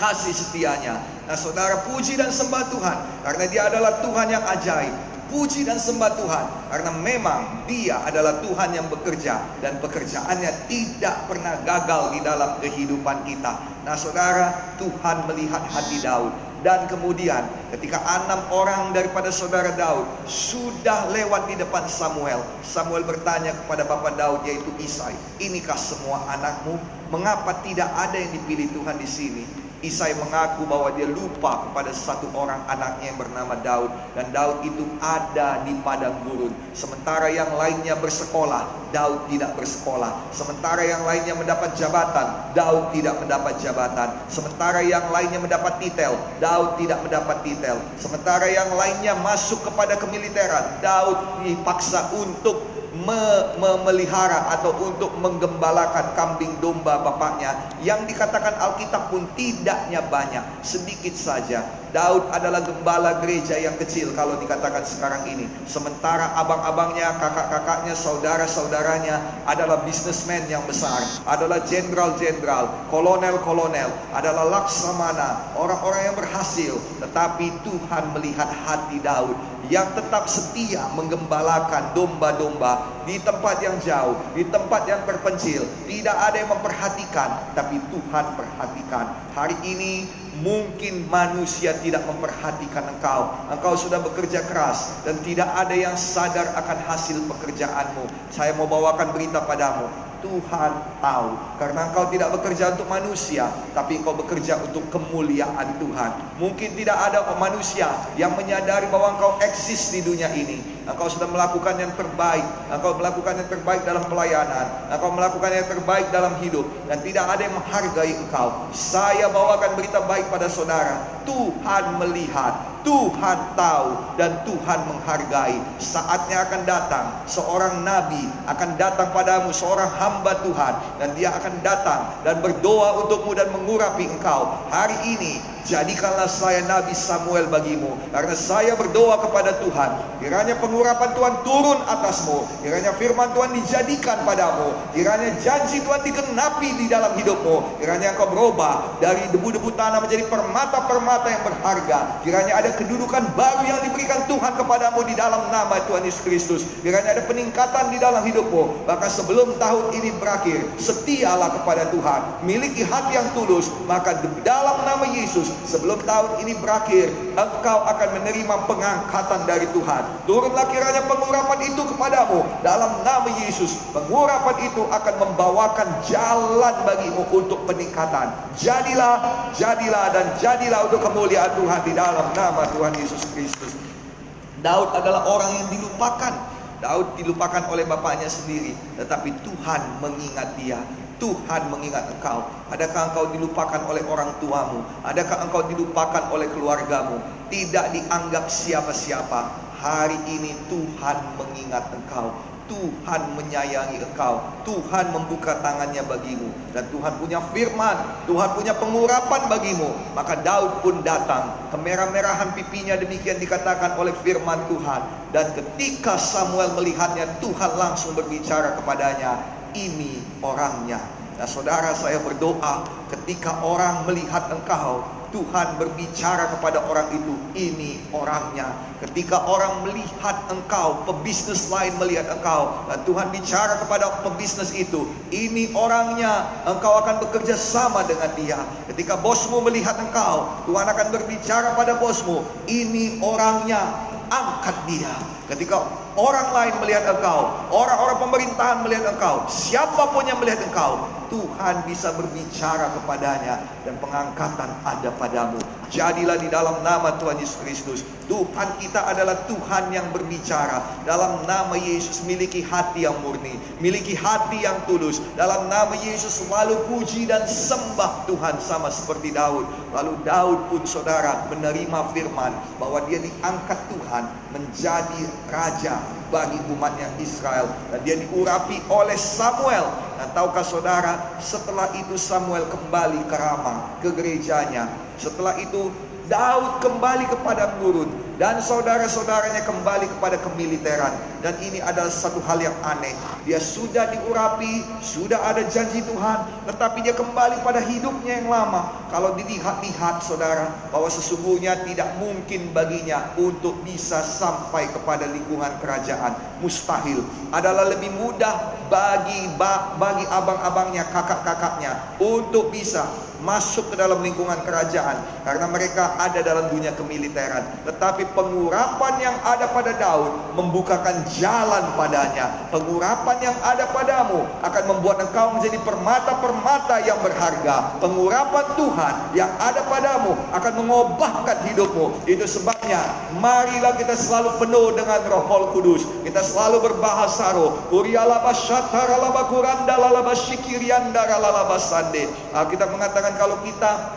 kasih setianya. Nah saudara puji dan sembah Tuhan karena dia adalah Tuhan yang ajaib. Puji dan sembah Tuhan karena memang dia adalah Tuhan yang bekerja dan pekerjaannya tidak pernah gagal di dalam kehidupan kita. Nah saudara Tuhan melihat hati Daud dan kemudian ketika enam orang daripada saudara Daud sudah lewat di depan Samuel, Samuel bertanya kepada bapak Daud yaitu Isai, inikah semua anakmu? Mengapa tidak ada yang dipilih Tuhan di sini? Isai mengaku bahwa dia lupa kepada satu orang anaknya yang bernama Daud dan Daud itu ada di padang gurun. Sementara yang lainnya bersekolah, Daud tidak bersekolah. Sementara yang lainnya mendapat jabatan, Daud tidak mendapat jabatan. Sementara yang lainnya mendapat titel, Daud tidak mendapat titel. Sementara yang lainnya masuk kepada kemiliteran, Daud dipaksa untuk me, memelihara atau untuk menggembalakan kambing domba bapaknya yang dikatakan Alkitab pun tidaknya banyak sedikit saja. Daud adalah gembala gereja yang kecil kalau dikatakan sekarang ini. Sementara abang-abangnya kakak-kakaknya saudara-saudaranya adalah bisnismen yang besar adalah jenderal-jenderal kolonel-kolonel adalah laksamana orang-orang yang berhasil. Tetapi Tuhan melihat hati Daud yang tetap setia menggembalakan domba-domba di tempat yang jauh, di tempat yang terpencil. Tidak ada yang memperhatikan, tapi Tuhan perhatikan. Hari ini mungkin manusia tidak memperhatikan engkau. Engkau sudah bekerja keras dan tidak ada yang sadar akan hasil pekerjaanmu. Saya mau bawakan berita padamu. Tuhan tahu. Karena engkau tidak bekerja untuk manusia tapi engkau bekerja untuk kemuliaan Tuhan. Mungkin tidak ada manusia yang menyadari bahwa engkau eksis di dunia ini. Engkau sudah melakukan yang terbaik. Engkau melakukan yang terbaik dalam pelayanan. Engkau melakukan yang terbaik dalam hidup. Dan tidak ada yang menghargai engkau. Saya bawakan berita baik pada saudara. Tuhan melihat. Tuhan tahu. Dan Tuhan menghargai. Saatnya akan datang. Seorang nabi akan datang padamu. Seorang hamba Tuhan dan dia akan datang dan berdoa untukmu dan mengurapi engkau. Hari ini Jadikanlah saya Nabi Samuel bagimu Karena saya berdoa kepada Tuhan. Kiranya pengurapan Tuhan turun atasmu Kiranya firman Tuhan dijadikan padamu Kiranya janji Tuhan digenapi di dalam hidupmu. Kiranya engkau berubah Dari debu-debu tanah menjadi permata-permata yang berharga. Kiranya ada kedudukan baru yang diberikan Tuhan kepadamu di dalam nama Tuhan Yesus Kristus. Kiranya ada peningkatan di dalam hidupmu. Maka sebelum tahun ini berakhir Setialah kepada Tuhan Miliki hati yang tulus Maka dalam nama Yesus sebelum tahun ini berakhir, engkau akan menerima pengangkatan dari Tuhan. Turunlah kiranya pengurapan itu kepadamu dalam nama Yesus. Pengurapan itu akan membawakan jalan bagimu untuk peningkatan. Jadilah, jadilah dan jadilah untuk kemuliaan Tuhan di dalam nama Tuhan Yesus Kristus. Daud adalah orang yang dilupakan. Daud dilupakan oleh bapaknya sendiri, tetapi Tuhan mengingat dia. Tuhan mengingat engkau. Adakah engkau dilupakan oleh orang tuamu? Adakah engkau dilupakan oleh keluargamu? Tidak dianggap siapa-siapa. Hari ini Tuhan mengingat engkau. Tuhan menyayangi engkau. Tuhan membuka tangannya bagimu. Dan Tuhan punya firman. Tuhan punya pengurapan bagimu. Maka Daud pun datang. Kemerah-merahan pipinya demikian dikatakan oleh firman Tuhan. Dan ketika Samuel melihatnya, Tuhan langsung berbicara kepadanya ini orangnya. Nah saudara saya berdoa ketika orang melihat engkau Tuhan berbicara kepada orang itu ini orangnya. Ketika orang melihat engkau pebisnis lain melihat engkau dan Tuhan bicara kepada pebisnis itu ini orangnya engkau akan bekerja sama dengan dia. Ketika bosmu melihat engkau Tuhan akan berbicara pada bosmu ini orangnya angkat dia. Ketika orang lain melihat engkau, orang-orang pemerintahan melihat engkau, siapa pun yang melihat engkau, Tuhan bisa berbicara kepadanya dan pengangkatan ada padamu. Jadilah di dalam nama Tuhan Yesus Kristus. Tuhan kita adalah Tuhan yang berbicara. Dalam nama Yesus miliki hati yang murni. Miliki hati yang tulus. Dalam nama Yesus selalu puji dan sembah Tuhan sama seperti Daud. Lalu Daud pun saudara menerima firman bahwa dia diangkat Tuhan menjadi raja bagi umatnya Israel. Dan dia diurapi oleh Samuel. Dan tahukah saudara setelah itu Samuel kembali ke Rama, ke gerejanya. Setelah itu Daud kembali kepada gurun dan saudara-saudaranya kembali kepada kemiliteran. Dan ini adalah satu hal yang aneh. Dia sudah diurapi sudah ada janji Tuhan tetapi dia kembali pada hidupnya yang lama. Kalau dilihat-lihat saudara bahwa sesungguhnya tidak mungkin baginya untuk bisa sampai kepada lingkungan kerajaan. Mustahil. Adalah lebih mudah bagi bagi abang-abangnya kakak-kakaknya untuk bisa masuk ke dalam lingkungan kerajaan karena mereka ada dalam dunia kemiliteran. Tetapi pengurapan yang ada pada Daud membukakan jalan padanya. Pengurapan yang ada padamu akan membuat engkau menjadi permata-permata yang berharga. Pengurapan Tuhan yang ada padamu akan mengubahkan hidupmu. Itu sebabnya marilah kita selalu penuh dengan Roh Kudus. Kita selalu berbahasa roh. Kita mengatakan kalau kita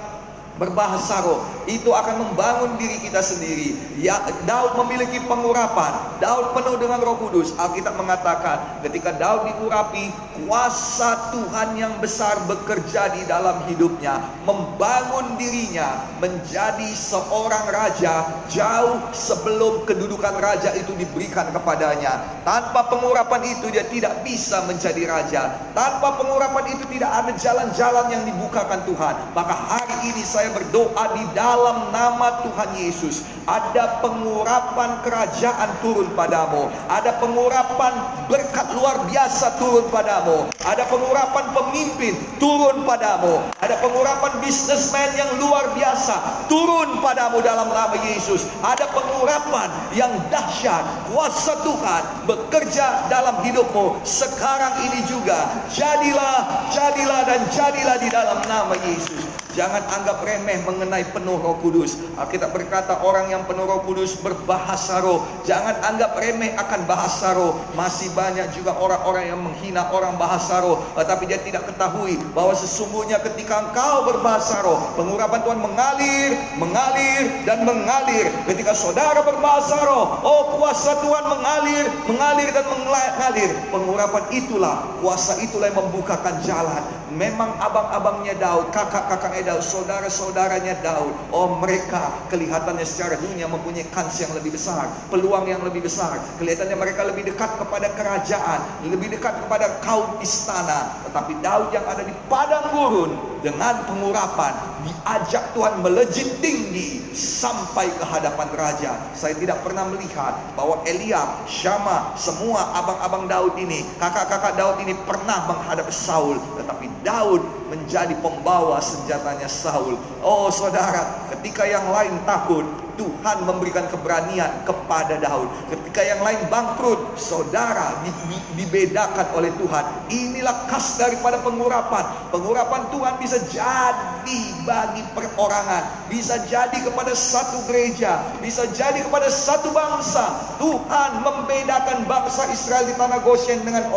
berbahasa roh itu akan membangun diri kita sendiri. Ya Daud memiliki pengurapan. Daud penuh dengan roh kudus. Alkitab mengatakan ketika Daud diurapi kuasa Tuhan yang besar bekerja di dalam hidupnya membangun dirinya menjadi seorang raja jauh sebelum kedudukan raja itu diberikan kepadanya. Tanpa pengurapan itu dia tidak bisa menjadi raja. Tanpa pengurapan itu tidak ada jalan-jalan yang dibukakan Tuhan. Maka hari ini saya berdoa di dalam nama Tuhan Yesus. Ada pengurapan kerajaan turun padamu. Ada pengurapan berkat luar biasa turun padamu. Ada pengurapan pemimpin turun padamu. Ada pengurapan bisnismen yang luar biasa turun padamu dalam nama Yesus. Ada pengurapan yang dahsyat. Kuasa Tuhan bekerja dalam hidupmu sekarang ini juga. Jadilah, jadilah dan jadilah di dalam nama Yesus. Jangan anggap remeh mengenai penuh roh kudus. Alkitab berkata orang yang penuh roh kudus berbahasa roh. Jangan anggap remeh akan bahasa roh. Masih banyak juga orang-orang yang menghina orang bahasa roh. Tetapi dia tidak ketahui bahwa sesungguhnya ketika engkau berbahasa roh. Pengurapan Tuhan mengalir, mengalir dan mengalir. Ketika saudara berbahasa roh. Oh kuasa Tuhan mengalir, mengalir dan mengalir. Pengurapan itulah, kuasa itulah yang membukakan jalan. Memang abang-abangnya Daud, kakak-kakaknya Daud, saudara-saudaranya Daud. Oh mereka kelihatannya secara dunia mempunyai kans yang lebih besar. Peluang yang lebih besar. Kelihatannya mereka lebih dekat kepada kerajaan. Lebih dekat kepada kaum istana. Tetapi Daud yang ada di padang gurun. Dengan pengurapan. Diajak Tuhan melejit tinggi. Sampai ke hadapan raja. Saya tidak pernah melihat bahwa Eliab, Syama, semua abang-abang Daud ini. Kakak-kakak Daud ini pernah menghadap Saul. Tetapi Daud menjadi pembawa senjatanya Saul. Oh saudara, ketika yang lain takut, Tuhan memberikan keberanian kepada Daud. Ketika yang lain bangkrut, saudara di, di, dibedakan oleh Tuhan. Inilah khas daripada pengurapan. Pengurapan Tuhan bisa jadi bagi perorangan, bisa jadi kepada satu gereja, bisa jadi kepada satu bangsa. Tuhan membedakan bangsa Israel di tanah Goshen dengan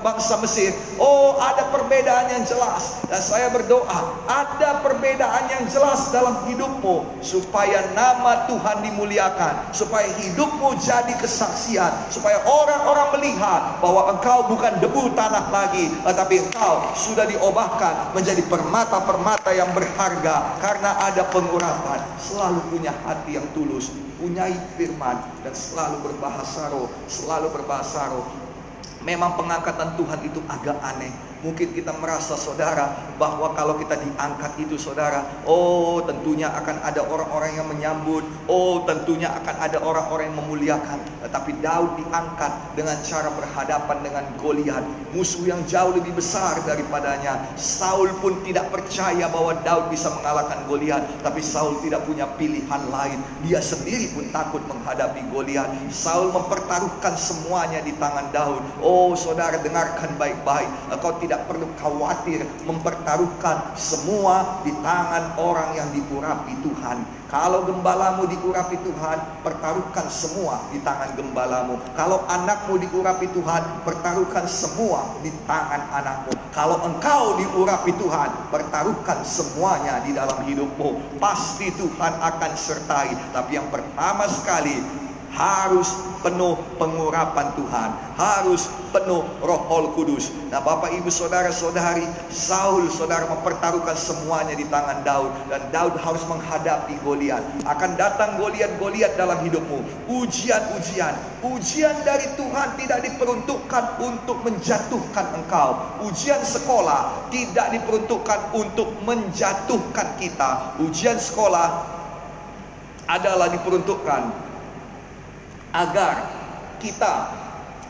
bangsa Mesir. Oh, ada perbedaan yang jelas. Dan saya berdoa, ada perbedaan yang jelas dalam hidupmu supaya nama Tuhan dimuliakan, supaya hidupmu jadi kesaksian, supaya orang-orang melihat bahwa engkau bukan debu tanah lagi, tetapi engkau sudah diobahkan menjadi permata-permata yang berharga karena ada pengurapan. Selalu punya hati yang tulus, punya firman dan selalu berbahasa roh, selalu berbahasa roh. Memang pengangkatan Tuhan itu agak aneh Mungkin kita merasa saudara bahwa kalau kita diangkat itu saudara, oh tentunya akan ada orang-orang yang menyambut, oh tentunya akan ada orang-orang yang memuliakan. Tetapi Daud diangkat dengan cara berhadapan dengan Goliat, musuh yang jauh lebih besar daripadanya. Saul pun tidak percaya bahwa Daud bisa mengalahkan Goliat, tapi Saul tidak punya pilihan lain. Dia sendiri pun takut menghadapi Goliat. Saul mempertaruhkan semuanya di tangan Daud. Oh saudara dengarkan baik-baik, kau tidak tidak perlu khawatir mempertaruhkan semua di tangan orang yang diurapi Tuhan. Kalau gembalamu diurapi Tuhan, pertaruhkan semua di tangan gembalamu. Kalau anakmu diurapi Tuhan, pertaruhkan semua di tangan anakmu. Kalau engkau diurapi Tuhan, pertaruhkan semuanya di dalam hidupmu. Pasti Tuhan akan sertai. Tapi yang pertama sekali, harus penuh pengurapan Tuhan, harus penuh Roh Kudus. Nah, Bapak Ibu Saudara-saudari, Saul saudara mempertaruhkan semuanya di tangan Daud dan Daud harus menghadapi Goliat. Akan datang Goliat-Goliat dalam hidupmu, ujian-ujian. Ujian dari Tuhan tidak diperuntukkan untuk menjatuhkan engkau. Ujian sekolah tidak diperuntukkan untuk menjatuhkan kita. Ujian sekolah adalah diperuntukkan agar kita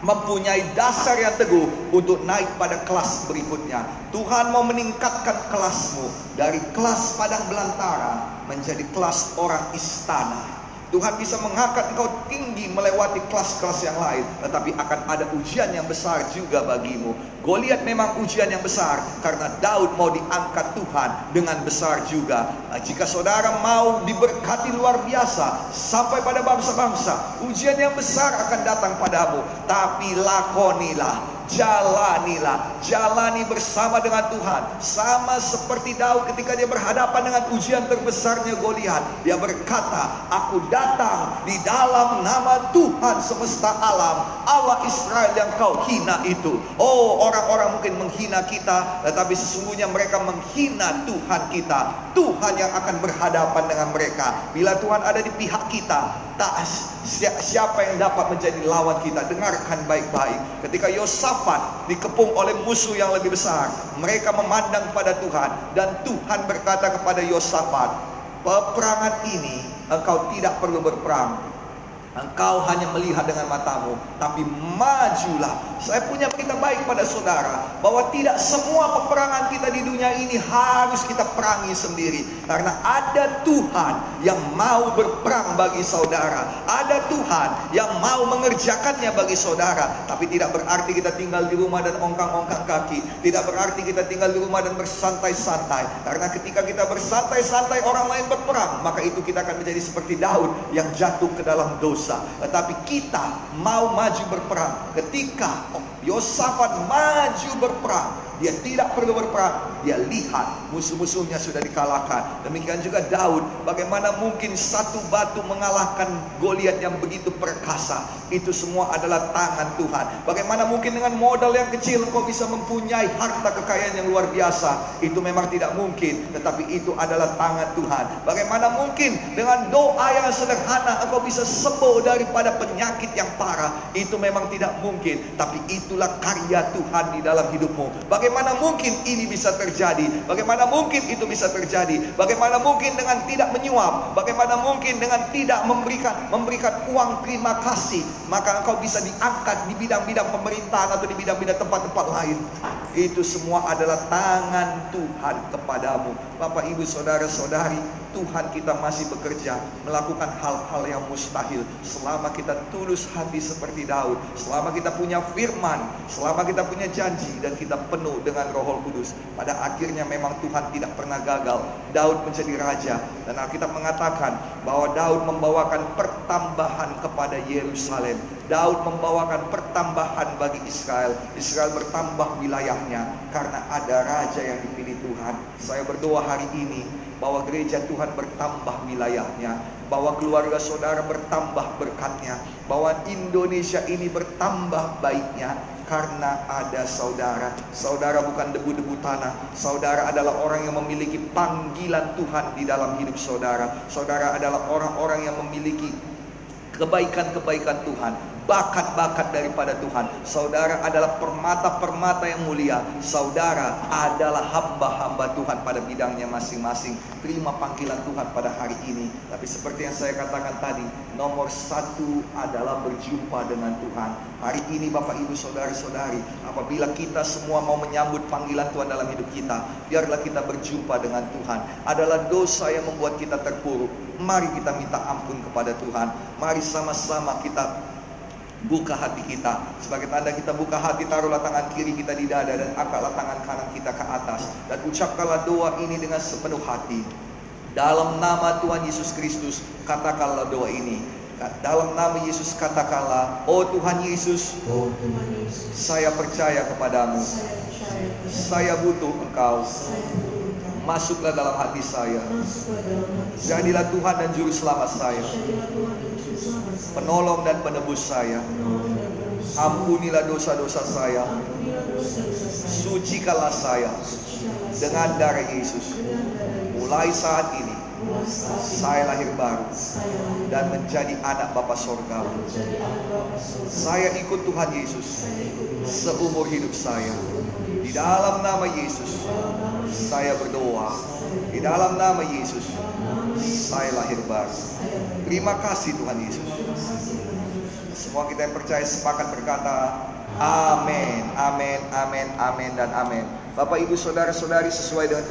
mempunyai dasar yang teguh untuk naik pada kelas berikutnya. Tuhan mau meningkatkan kelasmu dari kelas padang belantara menjadi kelas orang istana. Tuhan bisa mengangkat engkau tinggi melewati kelas-kelas yang lain. Tetapi akan ada ujian yang besar juga bagimu. Goliat memang ujian yang besar. Karena Daud mau diangkat Tuhan dengan besar juga. Nah, jika saudara mau diberkati luar biasa. Sampai pada bangsa-bangsa. Ujian yang besar akan datang padamu. Tapi lakonilah jalanilah, jalani bersama dengan Tuhan. Sama seperti Daud ketika dia berhadapan dengan ujian terbesarnya Goliat, dia berkata, "Aku datang di dalam nama Tuhan semesta alam, Allah Israel yang kau hina itu." Oh, orang-orang mungkin menghina kita, tetapi sesungguhnya mereka menghina Tuhan kita. Tuhan yang akan berhadapan dengan mereka. Bila Tuhan ada di pihak kita, tak siapa yang dapat menjadi lawan kita. Dengarkan baik-baik. Ketika Yosafat dikepung oleh musuh yang lebih besar, mereka memandang pada Tuhan dan Tuhan berkata kepada Yosafat, "Peperangan ini engkau tidak perlu berperang, Engkau hanya melihat dengan matamu, tapi majulah. Saya punya berita baik pada saudara, bahwa tidak semua peperangan kita di dunia ini harus kita perangi sendiri. Karena ada Tuhan yang mau berperang bagi saudara. Ada Tuhan yang mau mengerjakannya bagi saudara. Tapi tidak berarti kita tinggal di rumah dan ongkang-ongkang kaki. Tidak berarti kita tinggal di rumah dan bersantai-santai. Karena ketika kita bersantai-santai orang lain berperang, maka itu kita akan menjadi seperti Daud yang jatuh ke dalam dosa dosa. Tetapi kita mau maju berperang. Ketika Yosafat maju berperang, dia tidak perlu berperang. Dia lihat musuh-musuhnya sudah dikalahkan. Demikian juga Daud. Bagaimana mungkin satu batu mengalahkan Goliat yang begitu perkasa. Itu semua adalah tangan Tuhan. Bagaimana mungkin dengan modal yang kecil engkau bisa mempunyai harta kekayaan yang luar biasa. Itu memang tidak mungkin. Tetapi itu adalah tangan Tuhan. Bagaimana mungkin dengan doa yang sederhana engkau bisa sembuh daripada penyakit yang parah. Itu memang tidak mungkin. Tapi itulah karya Tuhan di dalam hidupmu. Bagaimana mungkin ini bisa terjadi? Bagaimana mungkin itu bisa terjadi? Bagaimana mungkin dengan tidak menyuap? Bagaimana mungkin dengan tidak memberikan memberikan uang terima kasih? Maka engkau bisa diangkat di bidang-bidang pemerintahan atau di bidang-bidang tempat-tempat lain. Itu semua adalah tangan Tuhan kepadamu. Bapak, Ibu, Saudara-saudari, Tuhan kita masih bekerja melakukan hal-hal yang mustahil selama kita tulus hati seperti Daud, selama kita punya firman, selama kita punya janji dan kita penuh dengan Roh Kudus. Pada akhirnya memang Tuhan tidak pernah gagal. Daud menjadi raja dan Alkitab mengatakan bahwa Daud membawakan pertambahan kepada Yerusalem. Daud membawakan pertambahan bagi Israel. Israel bertambah wilayahnya karena ada raja yang dipilih Tuhan. Saya berdoa hari ini bahwa gereja Tuhan bertambah wilayahnya, bahwa keluarga saudara bertambah berkatnya, bahwa Indonesia ini bertambah baiknya karena ada saudara. Saudara bukan debu-debu tanah, saudara adalah orang yang memiliki panggilan Tuhan di dalam hidup saudara. Saudara adalah orang-orang yang memiliki kebaikan-kebaikan Tuhan bakat-bakat daripada Tuhan. Saudara adalah permata-permata yang mulia. Saudara adalah hamba-hamba Tuhan pada bidangnya masing-masing. Terima panggilan Tuhan pada hari ini. Tapi seperti yang saya katakan tadi, nomor satu adalah berjumpa dengan Tuhan. Hari ini Bapak Ibu Saudara-saudari, apabila kita semua mau menyambut panggilan Tuhan dalam hidup kita, biarlah kita berjumpa dengan Tuhan. Adalah dosa yang membuat kita terpuruk. Mari kita minta ampun kepada Tuhan. Mari sama-sama kita Buka hati kita Sebagai tanda kita buka hati Taruhlah tangan kiri kita di dada Dan angkatlah tangan kanan kita ke atas Dan ucapkanlah doa ini dengan sepenuh hati Dalam nama Tuhan Yesus Kristus Katakanlah doa ini dalam nama Yesus katakanlah, Oh Tuhan Yesus, Oh Tuhan Yesus, saya percaya kepadamu. saya percaya Saya butuh Engkau. saya butuh. Masuklah dalam hati saya. Masuklah dalam hati saya. Jadilah Tuhan dan Juru Selamat saya. Jadilah Tuhan dan Juru Selamat saya. Penolong dan penebus saya. Ampunilah dosa-dosa saya. Sucikanlah saya dengan darah Yesus. Mulai saat ini saya lahir baru dan menjadi anak Bapa Sorga. Saya ikut Tuhan Yesus seumur hidup saya. Di dalam nama Yesus saya berdoa. Di dalam nama Yesus saya lahir baru. Terima kasih Tuhan Yesus. Terima kasih Tuhan Yesus. Semua kita yang percaya sepakat berkata Amin, amin, amin, amin, dan amin. Bapak, ibu, saudara-saudari, sesuai dengan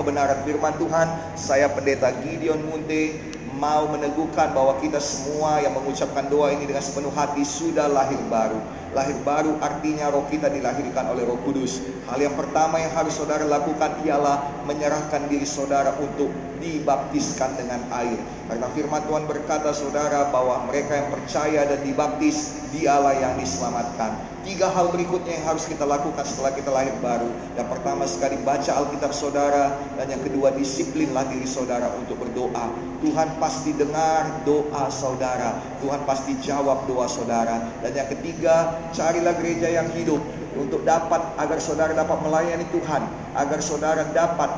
kebenaran firman Tuhan, saya pendeta Gideon Munte mau meneguhkan bahwa kita semua yang mengucapkan doa ini dengan sepenuh hati sudah lahir baru. Lahir baru artinya roh kita dilahirkan oleh roh kudus. Hal yang pertama yang harus saudara lakukan ialah menyerahkan diri saudara untuk dibaptiskan dengan air. Karena firman Tuhan berkata saudara bahwa mereka yang percaya dan dibaptis dialah yang diselamatkan. Tiga hal berikutnya yang harus kita lakukan setelah kita lahir baru. Yang pertama sekali baca Alkitab saudara dan yang kedua disiplinlah diri saudara untuk berdoa. Tuhan pasti dengar doa saudara. Tuhan pasti jawab doa saudara. Dan yang ketiga, carilah gereja yang hidup untuk dapat agar saudara dapat melayani Tuhan, agar saudara dapat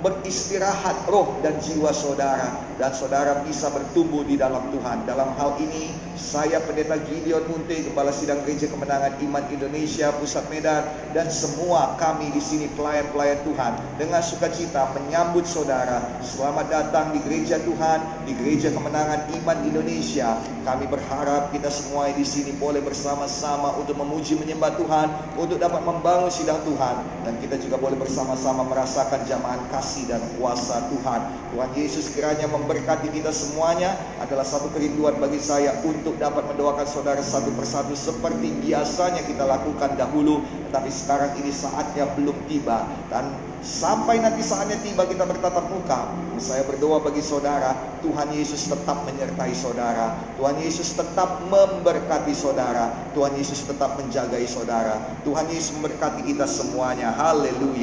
beristirahat roh dan jiwa saudara dan saudara bisa bertumbuh di dalam Tuhan. Dalam hal ini saya pendeta Gideon Munte Kepala Sidang Gereja Kemenangan Iman Indonesia Pusat Medan dan semua kami di sini pelayan-pelayan Tuhan dengan sukacita menyambut saudara. Selamat datang di gereja Tuhan, di Gereja Kemenangan Iman Indonesia. Kami berharap kita semua di sini boleh bersama-sama untuk memuji menyembah Tuhan, untuk dapat membangun sidang Tuhan dan kita juga boleh bersama-sama merasakan jamahan kasih dan kuasa Tuhan. Tuhan Yesus kiranya memberkati kita semuanya adalah satu kerinduan bagi saya untuk dapat mendoakan saudara satu persatu seperti biasanya kita lakukan dahulu, tetapi sekarang ini saatnya belum tiba dan sampai nanti saatnya tiba kita bertatap muka. Saya berdoa bagi saudara, Tuhan Yesus tetap menyertai saudara. Tuhan Yesus tetap memberkati saudara. Tuhan Yesus tetap menjagai saudara. Tuhan Yesus memberkati kita semuanya. Haleluya.